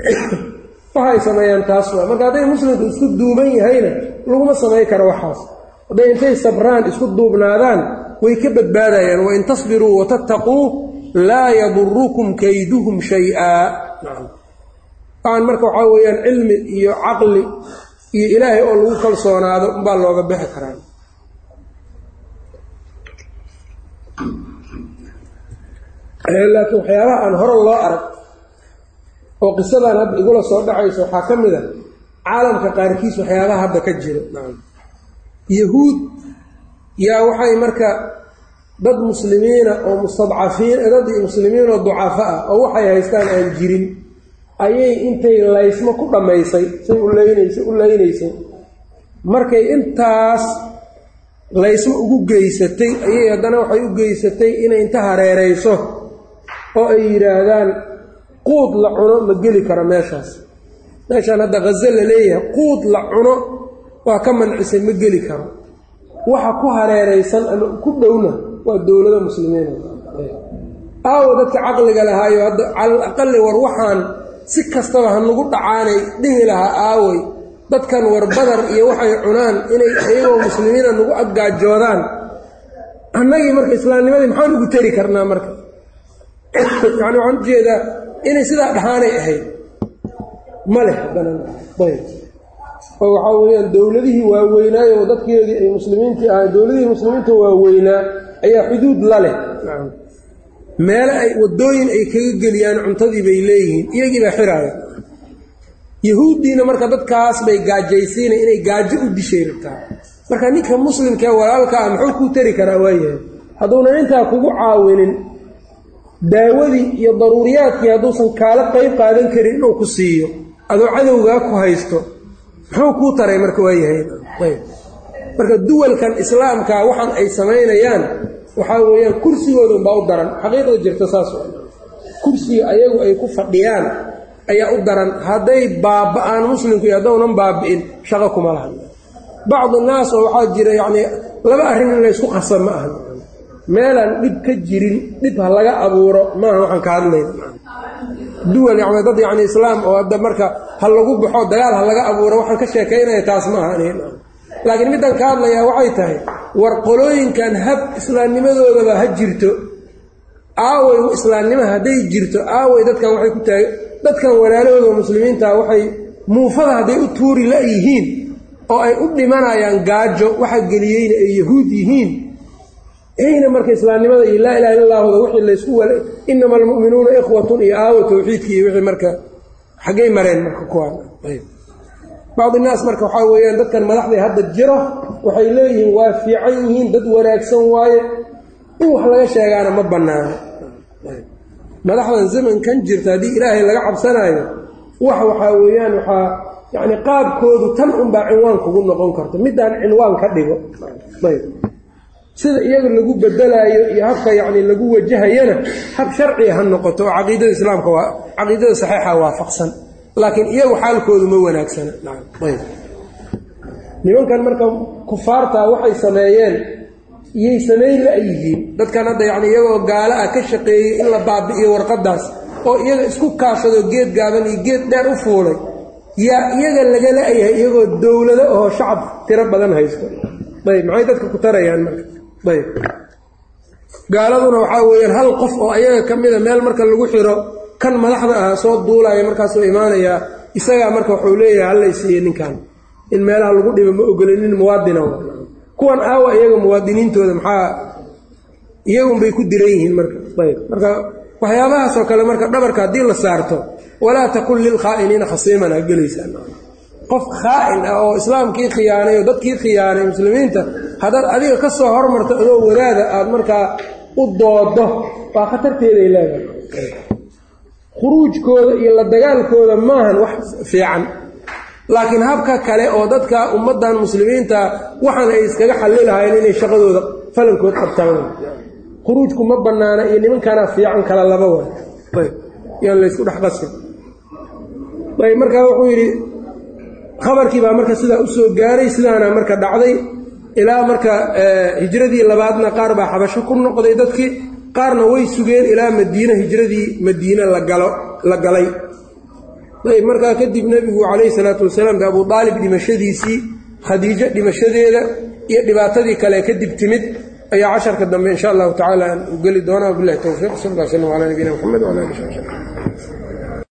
*coughs* waxay sameeyaan taas waa. Marka hadday muslimku isku duuban yahayna laguma samay karo waxaas. Hadday intay sabraan isku duubnaadaan way ka badbaadayaan. Wain tasbiruu watattaquu laa yadurukum kayduhum shay-aa waxaan marka waxaa weeyaan cilmi iyo caqli iyo ilaahay oo lagu kalsoonaado umbaa looga bixi karaa laakiin waxyaabaha aan hore loo arag oo qisadan hadda igula soo dhacayso waxaa ka mid a caalamka qaarkiis waxyaabaha hadda ka jiro yahuud yaa waxay marka dad muslimiina oo mustadcafiin dad muslimiin oo ducafo ah oo waxay haystaan aan jirin ayay intay laysmo ku dhammaysay say u leynaysay u leynaysay markay intaas laysmo ugu geysatay ayay haddana waxay u geysatay inay inta hareerayso oo ay yidhaahdaan quud la cuno ma geli karo meeshaas. Meeshaan hadda khazo la leeyahay quud la cuno waa ka mancisay ma geli karo. Waxa ku hareeraysan ama ku dhowna waa dowladda muslimiina aawo dadka caqliga lahaayo hadda calal aqali war waxaan si kastaba ha nagu dhacaanay dhihi lahaa aaway. Dadkan war badar iyo waxay cunaan inay iyagoo muslimiina nagu aggaajoodaan annagii marka islaamnimadii maxaan ugu teri karnaa marka yacni waxaan u jeedaa inay sidaa dhahaanay ahayd. Ma leh haddana ayb. Oo waxaa weeyaan dowladihii waaweynaayo dadkeedii ay muslimiintii ahay dowladihii muslimiinta waaweynaa ayaa xuduud la leh. Meele ay waddooyin ay kaga geliyaan cuntadii bay leeyihiin iyagii baa xiraaya yahuuddiina marka dadkaas bay gaajaysiina inay gaajo u dishay rabtaa marka ninka muslimkaee walaalka ah muxuu kuu tari karaa waayahay? Hadduunan intaa kugu caawinin daawadii iyo daruuriyaadkii hadduusan kaala qayb qaadan karin inuu ku siiyo. Adoo cadowgaa ku haysto muxuu kuu taray marka waayahay marka duwalkan islaamka waxaan ay samaynayaan waxaa weeyaan kursigooda unbaa u daran. Xaqiiqda jirta saas kursiga ayagu ay ku fadhiyaan ayaa u daran. Hadday baaba-aan muslimku iyo haddownan baabi'in shaqo kuma lahan bacdu naas oo waxaa jira yacnii laba arrin in laysku qasa ma aha meelaan dhib ka jirin dhib ha laga abuuro maaha waxaan ka hadlayna duwal yani dad yacni islaam oo hadda marka ha lagu baxo dagaal ha laga abuuro waxaan ka sheekaynaya taas ma aha laakiin middan ka hadlayaa waxay tahay war qolooyinkan hab islaamnimadoodaba ha jirto. Aaway islaamnimo hadday jirto aaway dadkan waxay ku taag dadkan walaalahooda muslimiinta waxay muufada hadday u tuuri la-yihiin oo ay u dhimanayaan gaajo waxa geliyeyna ay yahuud yihiin ayna marka islaamnimada iyo laa ilaha illa llaahuda wixii laysku wala inama almu'minuuna ikhwatun iyo aawo tawxiidkii iyo wixii marka xaggay mareen marka kuwaan. Ayb. Bacdi naas marka waxaa weeyaan dadkan madaxday hadda jiro waxay leeyihiin waa fiican yihiin dad wanaagsan waaye. In wax laga sheegaana ma bannaano. Madaxdan zamankan jirta haddii ilaahay laga cabsanaayo wax waxaa weeyaan waxaa yacni qaabkoodu tan unbaa cinwaan kugu noqon karto middaan cinwaan ka dhigo. Ayb sida iyaga lagu bedelaayo iyo habka yacni lagu wajahayana hab sharciga ha noqoto oo caqiidada islaamka waa caqiidada saxiixa waafaqsan. Laakiin iyagu xaalkoodu ma wanaagsana. Ayb. Nimankan marka kufaartaa waxay sameeyeen iyay samayn la-yihiin dadkan hadda yacni iyagoo gaalo ah ka shaqeeyey in la baabi'iyo warqaddaas oo iyaga isku kaashado geed gaaban iyo geed dheer u fuulay yaa iyaga laga la-yahay iyagoo dowlado oo shacab tiro badan haysto. Ayb maxay dadka ku tarayaan marka ayb. Gaaladuna waxaa weeyaan hal qof oo ayaga ka mida meel marka lagu xiro kan madaxda ah soo duulaya markaasuu imaanayaa isagaa marka wuxuu leeyahay hallay siiye ninkan in meelaha lagu dhibo ma ogolinin muwaadina kuwan aawa iyaga muwaadiniintooda maxaa iyagunbay ku diran yihiin marka. Ayb. Marka waxyaabahaasoo kale marka dhabarka haddii la saarto walaa takun lilkhaa'iniina khasiiman ha gelaysaan qof khaa'in ah oo islaamkii khiyaanay oo dadkii khiyaanay muslimiinta haddaad adiga ka soo hormarto adoo wadaada aad markaa u doodo waa khatarteeday leedahay. Khuruujkooda iyo la dagaalkooda maahan wax fiican. Laakiin habka kale oo dadka ummaddan muslimiinta waxaan ay iskaga xalli lahaayeen inay shaqadooda falankood qabtaan. Khuruujku ma bannaana iyo nimankanaa fiican kala laba wa ayb yaan laysku dhex qasin ayb markaa wuxuu yidhi khabarkii baa marka sidaa u soo gaaray sidaana marka dhacday. Ilaa marka hijradii labaadna qaar baa xabasho ku noqday dadkii qaarna way sugeen ilaa madiine hijradii madiine la galay. Ayb markaa kadib nebigu calayhi salaatu wasalaam de abuu aalib dhimashadiisii khadiijo dhimashadeeda iyo dhibaatadii kale kadib timid ayaa casharka dambe insha allahu tacala aan u geli doonaa. Wabilahi towfiiq sal lla slam calaa nabiyina mxamed wala ali